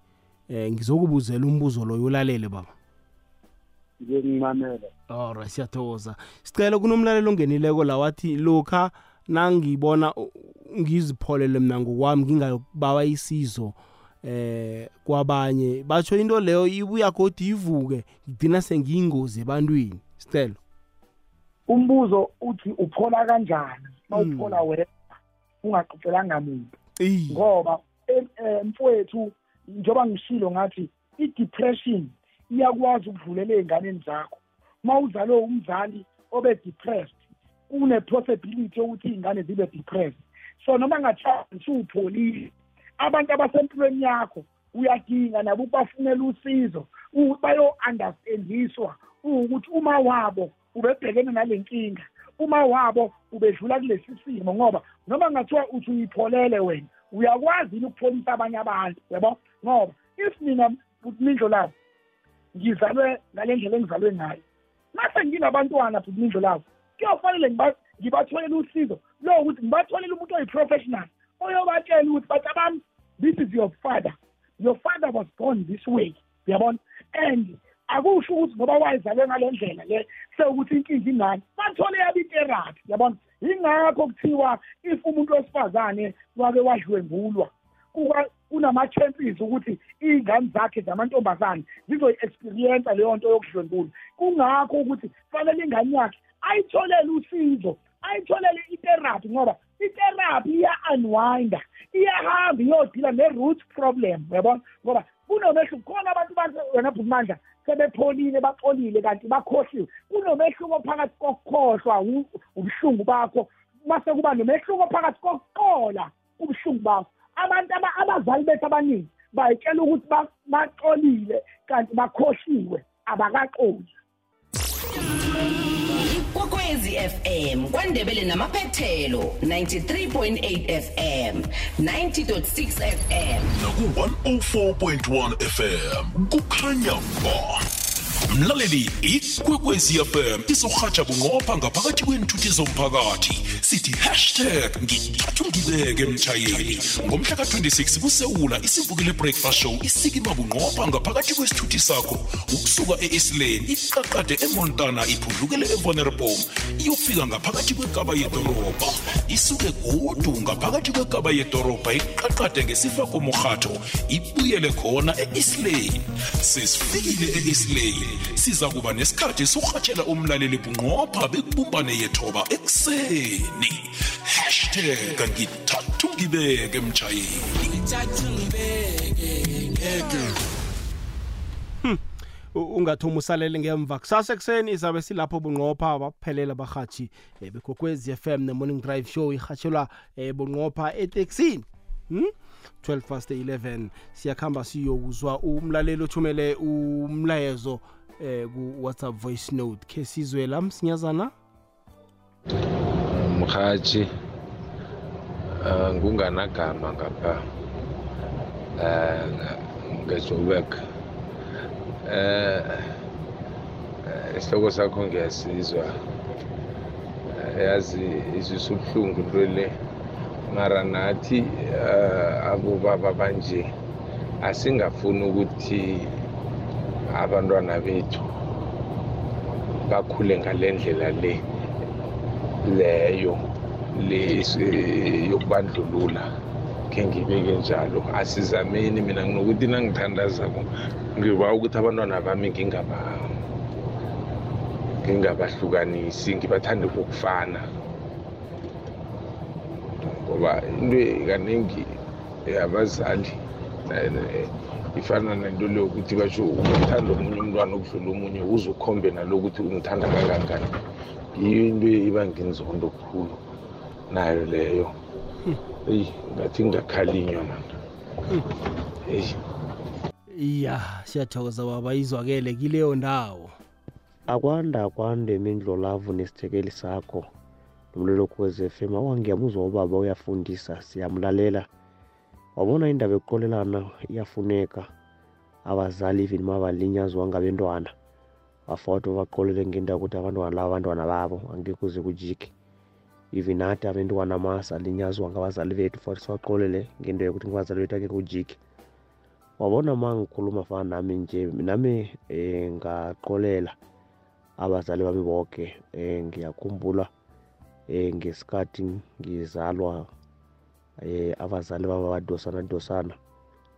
S2: eh ngizokubuzela umbuzo loyo ulalele baba.
S6: Ngiyangimamela.
S2: alright siyathokoza. Sicela kunomlalelo ongenileko la wathi lokha nangibona ngizipholele mina ngokwami ngingayokubawa isizo eh kwabanye batsho into leyo ibuya godi ivuke ngigcina sengiyingozi ebantwini. Sicelo
S4: umbuzo uthi uphola kanjani? Mawuphola wena ungaxoxelanga muntu. Ngoba mfowethu njengoba ngishilo ngathi i-depression iyakwazi ukudlulela ey'nganeni zakho. Uma uzalwe umzali obe-depressed kune-possibility yokuthi iy'ngane zibe depressed. So noma ngathiwa usupholile abantu abasempilweni yakho uyadinga nabo ukubafunela usizo bayo-understandiswa ukuthi uma wabo ubebhekene nale nkinga uma wabo ubedlula kulesi simo ngoba noma ngathiwa uthi uyipholele wena uyakwazi yini ukupholisa abanye abantu yabo? Ngoba if mina mindlo labo ngizalwe ngale ndlela engizalwe ngayo mase nginabantwana futhi mindlo labo kuyofanele ngiba- ngibatholele usizo lo ukuthi ngibatholele umuntu oyi-professional oyobatshela ukuthi bathi abami this is your father. Your father was born this way. Uyabona? And akusho ukuthi ngoba wayezalwe ngale ndlela le sekuthi inkinga inani. Bathole yabo itherapy yabona? Yingakho kuthiwa if umuntu wesifazane wake wadlwengulwa kunama-chances ukuthi iy'ngane zakhe zamantombazane zizoyi-experienca leyo nto yokudlwengulwa. Kungakho ukuthi fanele ingane yakhe ayitholele usizo ayitholele itherapy ngoba itherapy iya-unwinda iyahamba iyodila ne-root problem uyabona ngoba kunomehluko khona abantu wena bhumandla sebepholile baxolile kanti bakhohliwe. Kunomehluko phakathi kokukhohlwa ubuhlungu bakho. Mase kuba nomehluko phakathi kokuqola ubuhlungu bakho. Abantu aba- abazali bethu abaningi bayitshela ukuthi ba- baxolile kanti bakhohliwe abakaqoli
S12: fm kwandebele namaphethelo 93.8 fm 90.6 fm
S1: naku-104.1 fm kukhanya ba mlaleli ikwekwezi fm izohatsha bunqopha ngaphakathi kwenthuthi zomphakathi. Sithi hashtag ngithathu ngibeke mtshayeli ngomhla ka-26 kusewula isivukile breakfast show isikima bunqopha ngaphakathi kwesithuthi sakho. Ukusuka e-eslane iqaqade emontana iphundlukele evonerbom iyofika ngaphakathi kwekaba yedorobha. Isuke godu ngaphakathi kwekaba yedorobha iqaqade ngesifako morhatho ibuyele khona e-eslane sesifikile e-eslane siza kuba nesikhathi sokurhatshela umlaleli bunqopha bekubumbane yethoba ekuseni. Hashtag ngithathu ngibeke mtshayeli
S2: U- ungathomi usalele ngemva. Kusasa ekuseni izabe silapho bunqopha baphelela barhatshi um begokwezi FM ne-morning drive show irhatshelwa um bunqopha eteksini. Hmm? 12 past 11 siyakuhamba siyokuzwa umlaleli othumele umlayezo um ku-whatsapp voice note. Khe sizwe la msinyazana?
S7: Mhaji uh, ngunganagama ngapha uh, ngejoburg. Eh isihloko sakho ngiyasizwa. Eh, yazi izwisa ubuhlungu into le. Mara nathi uh, abobaba banje asingafuni ukuthi abantwana bethu. Bakhule ngale ndlela le leyo le yokubandlulula. Khe ngibeke njalo. Asizameni mina nginokuthi nangithandazako ngiba ukuthi abantwana bami ngingaba ngingabahlukanisi ngibathande kokufana ngoba into kaningi abazali ifana nento le yokuthi basho ukuthanda omunye umntwana okudlula omunye uze ukhombe nalokuthi umthanda kangangani. Yiyo into ibanga inzondo kukhulu nayo leyo. Eyi ngathi ngingakhalinywa mani eyi.
S2: Iya siyathokoza baba izwakele kileyo ndawo.
S15: Akwanda akwande mindlolavu nesithekeli sakho. Nomlilo wezefema f m. Awa ngiyamuzwa ubaba uyafundisa siyamlalela wabona indaba yokuqolelana iyafuneka? Abazali even mabalinyazwa ngabentwana bafoto baqolele ngento yokuthi abantwana laba abantwana babo angeke kuze kujike. Even nathi abentwana masalinyazwa ngabazali bethu futhi sibaqolele ngento yokuthi ngabazali bethu angeke wabona ma ngikhuluma fana nami nje nami um ngaqolela abazali bami bonke um ngiyakhumbula um ngesikhathi ngizalwa um abazali baba badosana dosana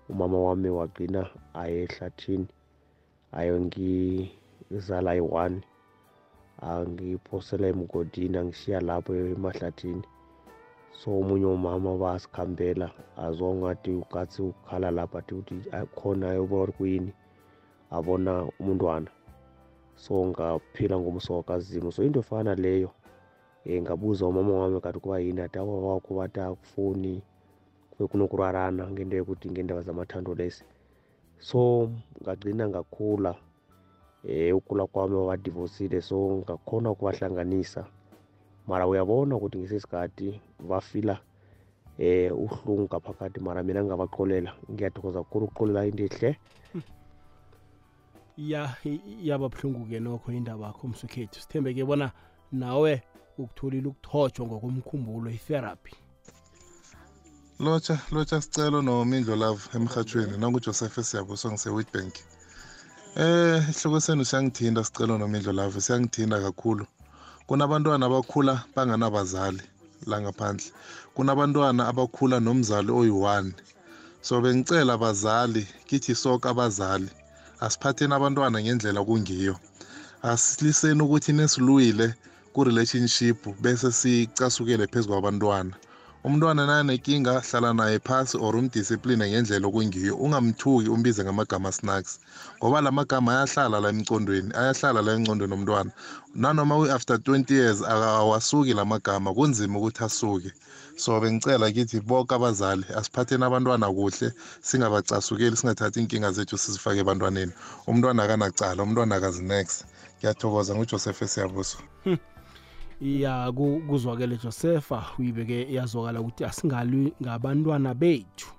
S15: umama wami wagcina aye ehlathini ayongizala ayi-one. Angiphosela emgodini angishiya lapho emahlathini so omunye umama basikhambela azwa ngathi ukathi ukhala lapha athi ukuthi khona ayobona kuyini abona umntwana. So ngaphila ngomsoka zimo so into efana leyo um ngabuza umama wami kati yini ati awa wakho bathi akufuni kube kunokurarana ngento yokuthi ngendaba zamathando lesi. So ngagcina ngakhula um ukula kwami wabadivosile so ngakhona ukubahlanganisa mara uyabona ukuthi ngesesikhathi bafila um uhlungu ngaphakathi mara mina ngingabaqolela ngiyathokoza kukhulu ukuqolela into ehle.
S2: Ya yababuhlungu-ke nokho indaba yakho msukhethu sithembeke bona nawe ukutholile ukuthotshwa ngokomkhumbulo itherapy.
S16: Lotsha lotsha sicelo nomindlo love emhathweni nangujoseph esiyabuso ngise-witbank. Eh ihloko senu siyangithinda sicelo nomindlo love siyangithinda kakhulu. Kunabantwana abakhula banganabazali la ngaphandle. Kunabantwana abakhula nomzali oyi-one. So bengicela abazali kithi soke abazali asiphatheni abantwana ngendlela kungiyo asiliseni ukuthi nesiluyile ku-relationship bese sicasukele phezu kwabantwana. Umntwana nanenkinga hlala naye phasi or umdiscipline ngendlela okungiyo ungamthuki umbize ngamagama snacks. Ngoba la magama ayahlala la emcondweni ayahlala la emcondweni omntwana nanoma after 20 years awasuki la magama kunzima ukuthi asuke. So bengicela kithi bonke abazali asiphatheni abantwana kuhle singabacasukeli singathathi inkinga zethu sizifake ebantwaneni. Umntwana akanacala umntwana akazinex ngiyathokoza ngujoseph esiyabuso
S2: ya kuzwakele josefa uyibeke yazwakala ukuthi asingalwi ngabantwana bethu.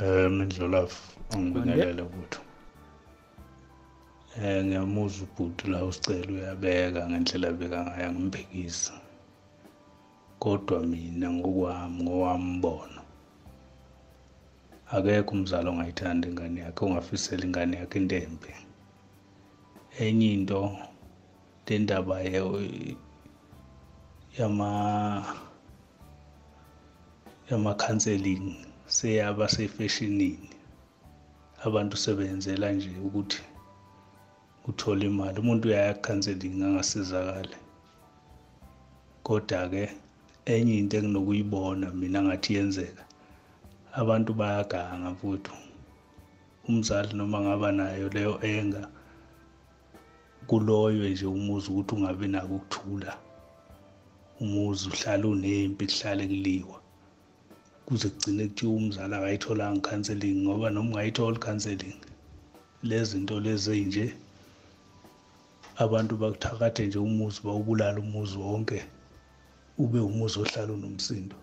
S17: Um mindlolafu angibingelele butho. Um ngiyamuzwa ubhuti la usicela uyabeka ngendlela abeka ngayo angimbhekisa kodwa mina ngokwami ngowami mbono akekho umzali ongayithanda ingane yakhe ongafisela ingane yakhe into embi. Enye into le ndaba yama yama-counseling seyaba sefeshinini. Abantu sebenzela nje ukuthi uthole imali. Umuntu uyaya counseling angasizakale kodwa-ke enye into enginokuyibona mina ngathi yenzeka abantu bayaganga mfuthu umzali noma ngaba nayo leyo enga kuloywe nje umuzi ukuthi ungabi nako ukuthula umuzi uhlala unempi kuhlale kuliwa. Kuze kugcine kuthiwa umzali akayitholanga i-counseling ngoba noma ungayitholi i-counseling lezi zinto lezi ey'nje abantu bakuthakathe nje umuzi bawubulala umuzi wonke ube umuzi ohlala unomsindo.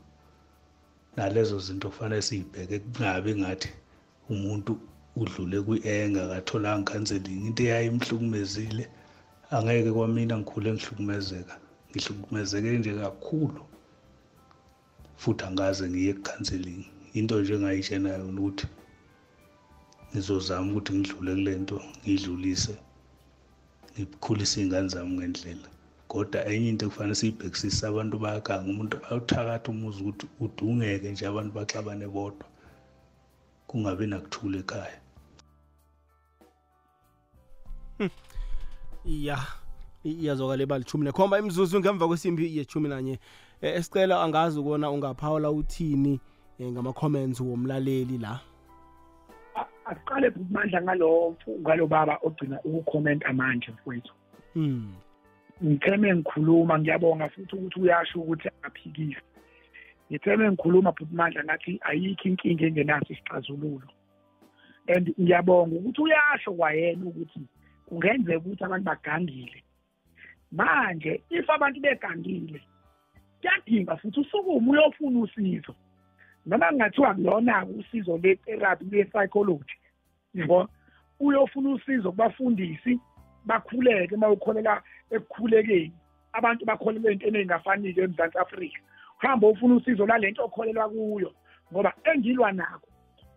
S17: Nalezo zinto kufanele siyibheke kungabi ngathi umuntu udlule kwi-enga akatholanga counseling. Into eyayimhlukumezile angeke kwamina ngikhule ngihlukumezeka. Ngihlukumezeke nje kakhulu futhi angaze ngiye ku-counseling into nje engayitshenayo ukuthi ngizozama ukuthi ngidlule kule nto ngiyidlulise ngikhulise iy'ngane zami ngendlela. Kodwa enye into kufanele siyibhekisise abantu bayaganga umuntu bayawuthakatha umuzi ukuthi udungeke nje abantu baxabane bodwa kungabi nakuthula ekhaya.
S2: Ya iyazokala ebalitshumi nekhomba imzuzu ngemva kwesimbi yeshumi nanye. Eh, esicela angazi ukona ungaphawula uthini eh, ngama-comments womlaleli la?
S4: Asiqale mandla ngalo ngalo baba ogcina ukukhomenta manje mfowethu.
S2: Hmm.
S4: Ngitheme ngikhuluma ngiyabonga futhi ukuthi uyasho ukuthi aphikise. Ngitheme ngikhuluma futhi mandla ngathi ayikho inkinga engenaso isixazululo. And ngiyabonga ukuthi uyasho kwayena ukuthi kungenzeka ukuthi abantu bagangile manje if abantu begangile kuyadinga futhi usukume uyofuna usizo. Noma kungathiwa kulona-ke usizo le-therapy le-psychology yabo uyofuna usizo kubafundisi bakhuleke uma ukholela ekukhulekeni. Abantu bakholelwa ey'ntweni ey'ngafanile emzantsi afrika. Uhambe ufuna usizo lalento okholelwa kuyo ngoba engilwa nakho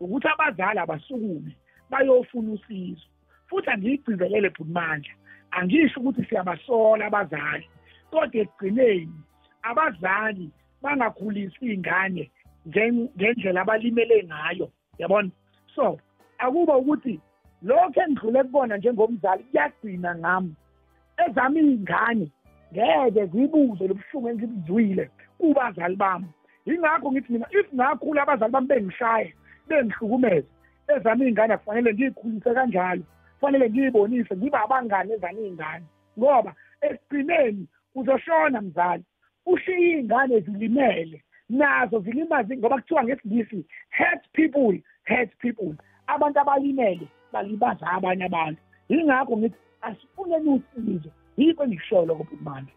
S4: ukuthi abazali abasukume bayofuna usizo futhi angiyigcizelele bhutimandla angisho ukuthi siyabasola abazali kodwa ekugcineni abazali bangakhulisi iy'ngane ngen- ngendlela abalimele ngayo yabona? So akuba ukuthi lokhu engidlule kubona njengomzali kuyagcina ngami. Ezami iy'ngane ngeke zibuze lobuhlungu engibuzwile kubazali bami. Yingakho ngithi mina if ngakhula abazali bami bengishaya bengihlukumeze ezami iy'ngane akufanele ngiyikhulise kanjalo. Kufanele ngiyibonise ngibe abangane ezami iy'ngane. Ngoba ekugcineni uzoshona mzali ushiye iy'ngane zilimele. Nazo zilimazi ngoba kuthiwa ngesingisi hurt people hurt people. Abantu abalimele balibaza abanye abantu. Yingakho ngithi asifuneni usizo. Yikho engikushoyo lokho bhutimandla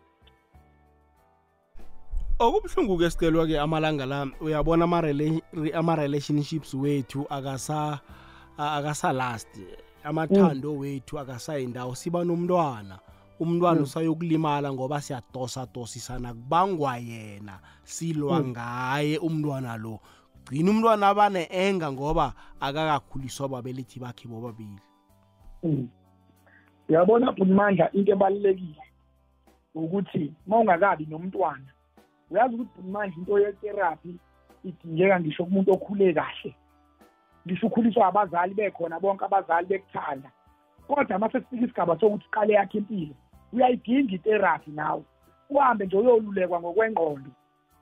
S2: okubuhlungu-ke sicelwa-ke amalanga la uyabona ama-rela- re- ama-relationships wethu akasa a- akasalast. Amathando wethu akasayindawo siba nomntwana umntwana
S4: Mm.
S2: usayokulimala ngoba siyadosa-dosisana kubangwa yena silwa
S4: Mm.
S2: ngaye umntwana lo gcina umntwana abane-enga ngoba akakakhuliswa babelethi bakhe bobabili
S4: Mm. uyabona bhutimandla into ebalulekile ukuthi uma ungakabi nomntwana uyazi ukuthi bhutimandla into ye-therapy idingeka ngisho kumuntu okhule kahle ngisho ukhuliswa abazali bekhona bonke abazali bekuthanda. Kodwa uma sesifika isigaba sokuthi uqale yakhe impilo uyayidinga itherapy nawe. Uhambe nje uyolulekwa ngokwengqondo.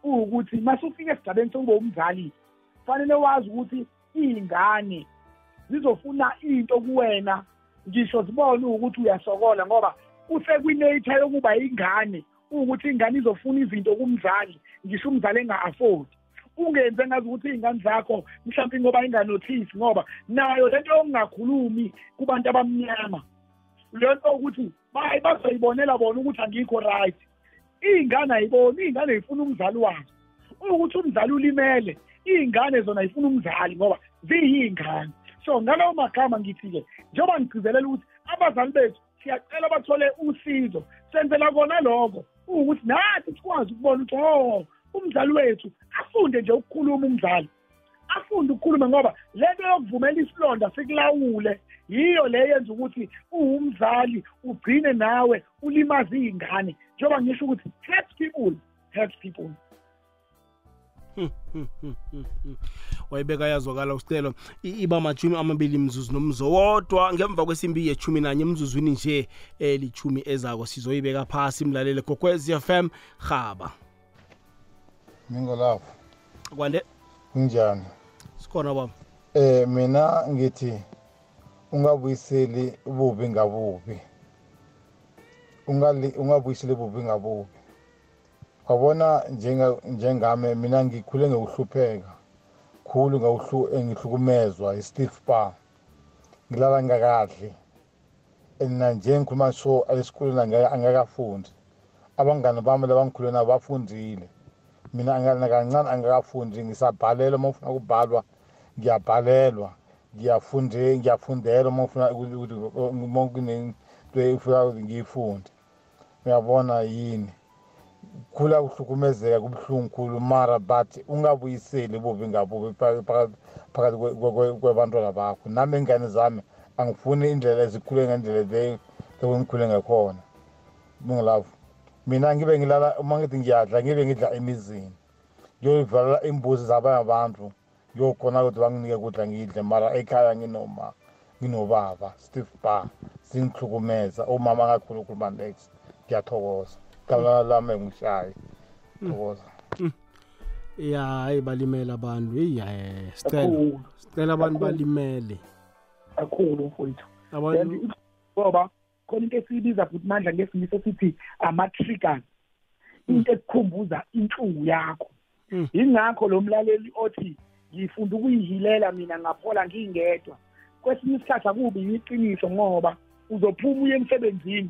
S4: Kuwukuthi uma sufika esigabeni sokuba umzali kufanele wazi ukuthi iy'ngane zizofuna into kuwena. Ngisho zibone ukuthi uyasokola ngoba usekwinature yokuba ingane ukuthi ingane izofuna izinto kumzali. Ngisho umzali enga-afford. Ungenze ngazi ukuthi iy'ngane zakho mhlawumpe ngoba inganothisi ngoba nayo lento yokungakhulumi kubantu abamnyama. Lento ukuthi bayi bazoyibonela bona ukuthi angikho right. Iy'ngane ayiboni iy'ngane yifuna umzali wazo. Ukuthi umzali ulimele iy'ngane zona yifuna umzali ngoba ziyiy'ngane so ngalawo magama ngithi-ke njengoba ngigcizelela ukuthi abazali bethu siyacela bathole usizo senzela kona lokho. Ukuthi nathi sikwazi ukubona ukuthi oh umzali wethu afunde nje ukukhuluma umzali afunde ukukhuluma ngoba lento yokuvumela isilonda sikulawule. Yiyo le yenza ukuthi uwumzali ugcine nawe ulimaze iy'ngane. Njengoba ngisho ukuthi hurt people hurt people.
S2: Wayibeka yazwakala usicelo. I- iba majumi amabili mzuzu nomzo wodwa ngemva kwesimbi yechumi nanye emzuzwini nje elichumi ezako sizoyibeka phasi mlalele gokwez fm haba
S18: Mingolapho
S2: kwande?
S18: Kunjani?
S2: Sikhona baba
S18: eh mina ngithi ungabuyiseli ububi ngabubi. Ungali ungabuyiseli bubi ngabubi. Wabona njenga njengami mina ngikhule ngikuhlupheka khulu ngawuhlu engihlukumezwa i-stiff bar ngilala ngakadli and nje ngikhuluma so esikoleni angakafundi. Abangani bami labangikhule nabo bafundile. Mina angana kancane angakafundi ngisabhalela uma ufuna ukubhalwa ngiyabhalelwa. Ngiyafunde ngiyafundela uma ufuna ukuthi uma kunento efuna ukuthi ngiyifunde. Uyabona yini? Khula uhlukumezeka kubuhlungu khulu mara but ungabuyiseli bubi ngabubi phakathi kwebantwana bakho. Nami ingane zami angifuni indlela ezikhule ngendlela le engikhule ngakhona. Bungilavu mina ngibe ngilala uma ngithi ngiyadla ngibe ngidla emizini. Ngiyoyivalela imbuzi zabanye abantu ngiyokhona ukuthi banginike kudla ngidle mara ekhaya nginoma nginobaba steve bar singihlukumeza umama angakhulu ukhuluma next ngiyathokoza. Gala lami ngishaye thokoza.
S2: Ya hayi balimele abantu. Heyi hayi sicela sicela abantu balimele.
S4: Kakhulu mfowethu.
S2: Abantu
S4: ngoba khona into esiyibiza futhi mandla ngesingisi esithi ama-triggers. Into ekukhumbuza inhlungu yakho. Yingakho lo mlaleli othi ngifunda ukuyihilela mina ngaphola ngingedwa. Kwesinye isikhathi akubi yiqiniso ngoba uzophuma uye emsebenzini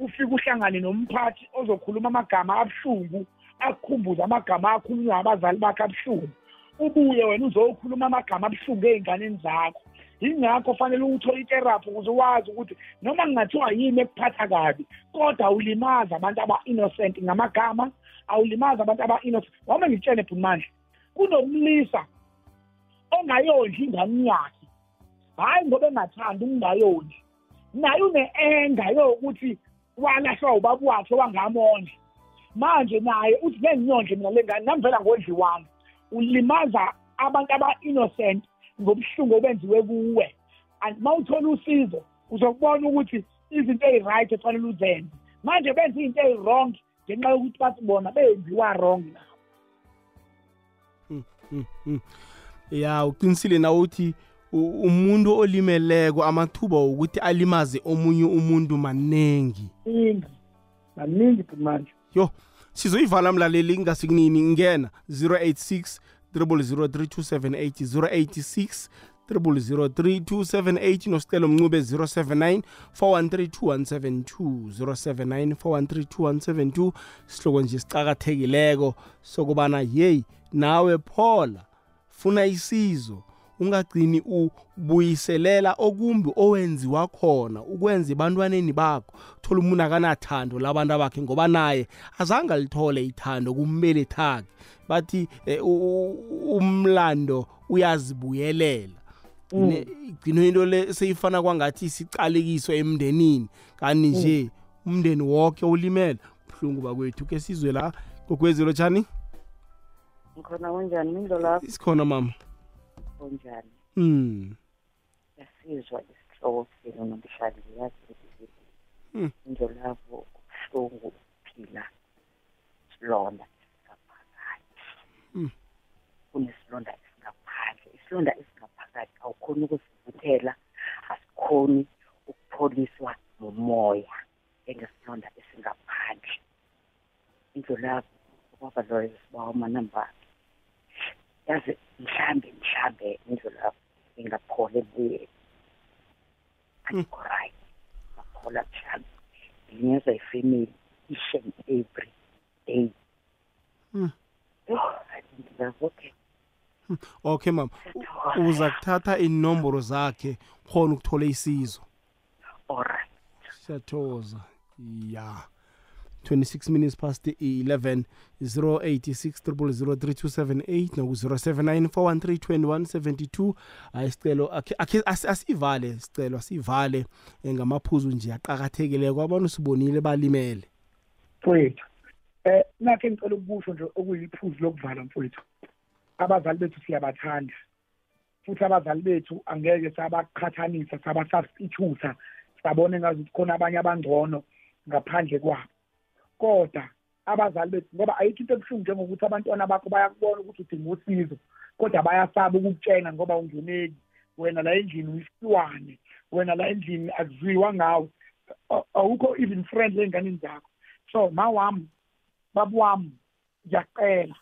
S4: ufike uhlangane nomphathi ozokhuluma amagama abuhlungu akukhumbuza amagama akhulunywa abazali bakhe abuhlungu. Ubuye wena uzokhuluma amagama abuhlungu ey'nganeni zakho. Yingakho fanele uthole itherapy ukuze wazi ukuthi noma kungathiwa yini ekuphatha kabi kodwa awulimazi abantu aba-innocent ngamagama awulimazi abantu aba-innocent. Wama ngitshele bhumandla kunomlisa ongayondli ingane yakhe. Hhayi ngoba engathandi ukungayondli. Naye une-enga yokuthi walahlwa ubaba wakhe wangamondla manje naye uthi ngengiyondle mina le ngane nami vela ngondli wami ulimaza abantu aba-innocent ngobuhlungu obenziwe kuwe. And uma uthola usizo uzokubona ukuthi izinto eyi-right efanele uzenze. Manje benza iy'nto eyi-wrong ngenxa yokuthi bathi bona benziwa wrong nabo
S2: ya uqinisile na uthi umuntu olimeleko amathuba wokuthi alimaze omunye umuntu maningi
S4: maningi maningi manje.
S2: Yo sizoyivala mlaleli ngasikunini ngena 086 0003278 086 0003278 nosicelo mncube 079 4132172 079 4132172 sihloko nje sicakathekileko sokubana yeyi nawe phola funa isizo. Ungagcini ubuyiselela okumbi owenziwa khona ukwenza ebantwaneni bakho. Thola umuntu akanathando labantu abakhe ngoba naye azange alithole ithando kumbelethakhe bathi umlando uyazibuyelela. Igcino into le seyifana kwangathi sicalekiso emndenini. Kanti nje umndeni wonke ulimele. Buhlungu bakwethu ke sizwe la gogwezelo tshani
S19: ngikhona kunjani? Mindlo lapho.
S2: Isikhona mama.
S19: Kunjani
S2: mm
S19: yasizwa isihloko senu namhlanje yazi ukuthi indlo lapho kubuhlungu ukuphila isilonda esingaphakathi kunesilonda esingaphandle isilonda esingaphakathi awukhoni ukusivuthela asikhoni ukupholiswa nomoya engesilonda esingaphandle indlu lapho ubaba loyo sibawa amanamba akhe yazi mhlambe mhlambe indlu lapho ingaphole ebuyeni ayikho right ngaphola mhlambe. Ngilinyazwa ifamily each and every day. Yo i think that's okay
S2: okay mama. Uza kuthatha inomboro zakhe khona ukuthola isizo.
S19: Alright.
S2: Siyathokoza. Ya. 26 minutes past 11 086 0003278 noku-079 413 ayisicelo akhe asivale sicelo asivale. Ngamaphuzu nje aqakathekileko abantu sibonile balimele.
S4: Mfowethu eh nakhe ngicela ukusho nje okuyiphuzu lokuvala mfowethu. Abazali bethu siyabathanda futhi abazali bethu angeke sabaqhathanisa sabasubstitute sabone ngazuthi khona abanye abangcono ngaphandle kwabo. Kodwa abazali bethu ngoba ayikho into ebuhlungu njengokuthi abantwana bakho bayakubona ukuthi udinga usizo kodwa bayasaba ukukutshena ngoba ungeneki wena la endlini uyisiwane wena la endlini akuziwa ngawe. Awukho even friend ey'nganeni zakho. So ma wami babu wami ngiyacela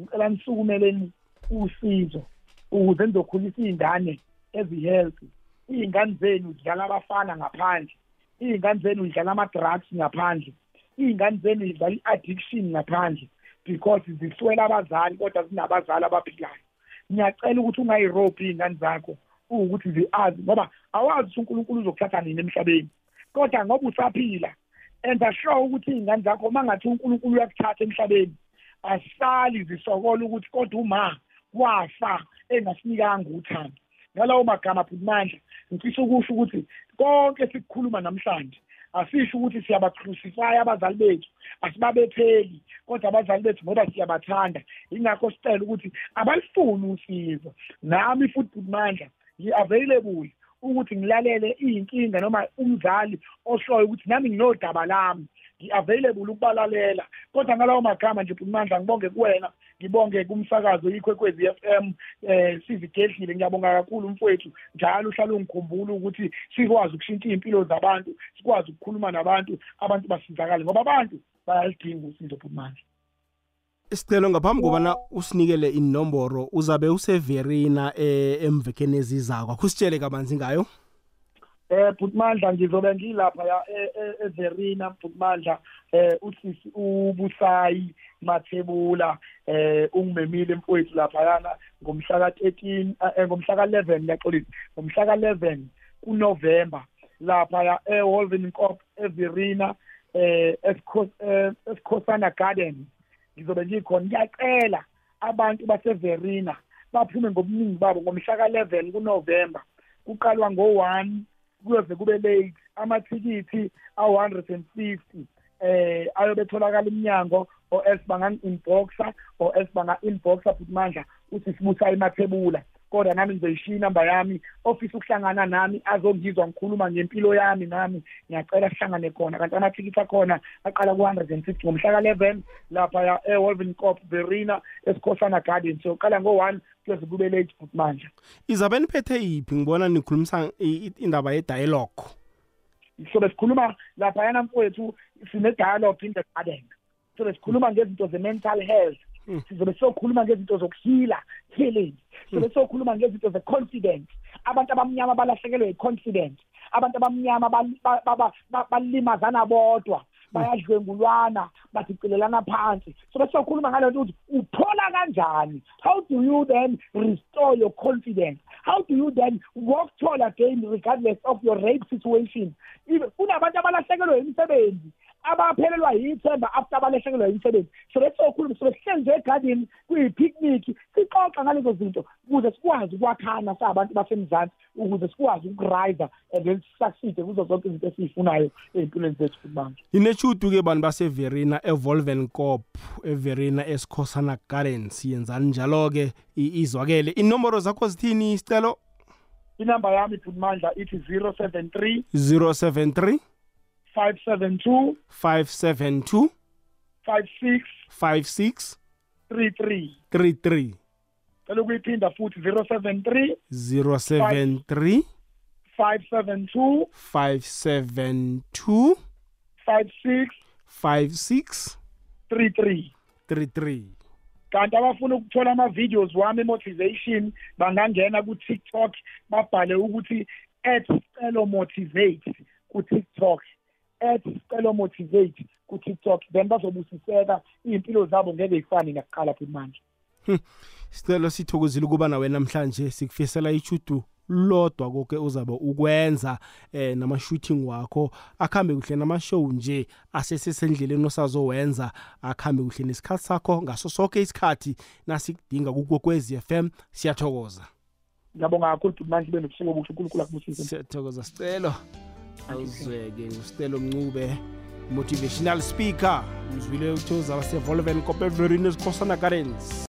S4: ngicela nisukumeleni usizo ukuze nizokhulisa iy'ngane ezi-healthy. Iy'ngane zenu zidlala abafana ngaphandle iy'ngane zenu zidlala ama-drugs ngaphandle. Iy'ngane zenu zidlala i-addiction ngaphandle because ziswela abazali kodwa zinabazali abaphilayo. Ngiyacela ukuthi ungayirobhi iy'ngane zakho ukuthi zi-azi ngoba awazi ukuthi unkulunkulu uzokuthatha nini emhlabeni. Kodwa ngoba usaphila enza sure ukuthi iy'ngane zakho uma ngathi unkulunkulu uyakuthatha emhlabeni asihlali zisokola ukuthi kodwa uma wafa engasinikanga uthando. Ngalawo magama phumandla ngifisa ukusho ukuthi konke sikukhuluma namhlanje. Asisho ukuthi siyabacrucify abazali bethu asibabetheli kodwa abazali bethu ngoba siyabathanda. Ingakho sicela ukuthi abalifuni usizo. Nami futhi phumandla ngi-available ukuthi ngilalele iy'nkinga noma umzali oshoyo ukuthi nami nginodaba lami. Ngi-available ukubalalela. Kodwa ngalawo magama nje phumandla ngibonge kuwena ngibonge kumsakazo ikwekwezi f m um sizigedlile ngiyabonga kakhulu mfowethu njalo uhlale ungikhumbula ukuthi sikwazi ukushintsha iy'mpilo zabantu sikwazi ukukhuluma nabantu abantu basizakale ngoba abantu bayalidinga usizo phumandla
S2: isicelo ngaphambi kobana usinikele inomboro uzabe useverina eh, emvekeni ezizako. Akusitshele kabanzi ngayo.
S4: Eh Bhutmandla ngizobe ngilapha ya e- e- eVerina Bhutmandla eh usisi ubusayi mathebula eh ungimemile mfowethu lapha yana ngomhla ka13 eh, ngomhla ka11 ngiyaxolisa ngomhla ka11 kuNovember lapha ya eWolven Kop eVerina eh esikhosana garden. Ngizobe ngikhona ngiyacela abantu baseVerina baphume ngobuningi babo ngomhla ka11 kuNovember. Kuqalwa ngo1 kuyoze kube late amathikithi a-150 eh ayobetholakala iminyango o else bangangi-inboxa o else banga-inboxa futhi mandla uthi sibusa emathebula kodwa nami ngizoyishiya inamba yami ofisa ukuhlangana nami azongizwa ngikhuluma ngempilo yami nami ngiyacela sihlangane khona. Kanti amathikithi akhona aqala ku-hundred and fifty ngomhla ka-eleven lapha e-wolven cop verina esikhosana garden. So qala ngo-one kuyoze kube late futhi manje.
S2: Izabe niphethe yiphi ngibona nikhulumisa i- i- indaba yedialogue.
S4: So besikhuluma laphayana mfowethu sine-dialogue in the garden. So besikhuluma ngezinto ze-mental health. Sizobe siyokhuluma ngezinto zokuhila healing. Sizobe siyokhuluma ngezinto ze-confidence. Abantu abamnyama balahlekelwe yi-confidence. Abantu abamnyama bal- ba- ba- ba- ba- balimazana bodwa bayadlwengulwana badicilelana phansi. So besiyokhuluma ngale nto ukuthi uphola kanjani? How do you then restore your confidence? How do you then walk tall again regardless of your rape situation? Even- kunabantu abalahlekelwe imisebenzi abaphelelwa yithemba after abalahlekelwa yimisebenzi so besiyokhuluma so besihleli nje egadini kuyi-picnic sixoxa ngalezo zinto ukuze sikwazi ukwakhana sabantu basemzansi ukuze sikwazi ukurayida and then sisucceede kuzo zonke izinto esiyifunayo ey'mpilweni zethu futhi manje.
S2: Ineshudu-ke bantu baseverina evolven cop everina esikhosana gardens. Yenzani njalo-ke i- izwakele inomboro zakho zithini isicelo?
S4: Inamba yami phumandla ithi 073
S2: 073
S4: five
S2: seven
S4: two
S2: five
S4: seven
S2: two five six five six three three.
S4: Three three cela ukuyiphinda futhi zero
S2: seven
S4: three
S2: zero
S4: seven
S2: three
S4: five
S2: seven
S4: two
S2: five seven two
S4: five six
S2: five six
S4: three three.
S2: Three three
S4: kanti abafuna ukuthola ama-videos wami motivation bangangena ku-tiktok babhale ukuthi at celo motivate ku-tiktok. At celo motivate ku-tiktok then bazobusiseka iy'mpilo zabo ngeke yifane nakuqala futhi manje
S2: sicelo sithokozile ukuba nawe namhlanje. Sikufisela ichudu lodwa koke uzabe ukwenza eh nama-shooting wakho. Akhambe kuhle nama-show nje asesesendleleni osazowenza. Akhambe kuhle nesikhathi sakho ngaso sonke isikhathi nasikudinga kukwekwezi FM siyathokoza.
S4: Ngiyabonga kakhulu futhi manje ube nobusuku obuhle unkulunkulu akubusise.
S2: Siyathokoza sicelo awuzweke ngusicelo mncube motivational speaker. Uzwile ukuthi uzaba sevolven kopeverin esikhosana gardens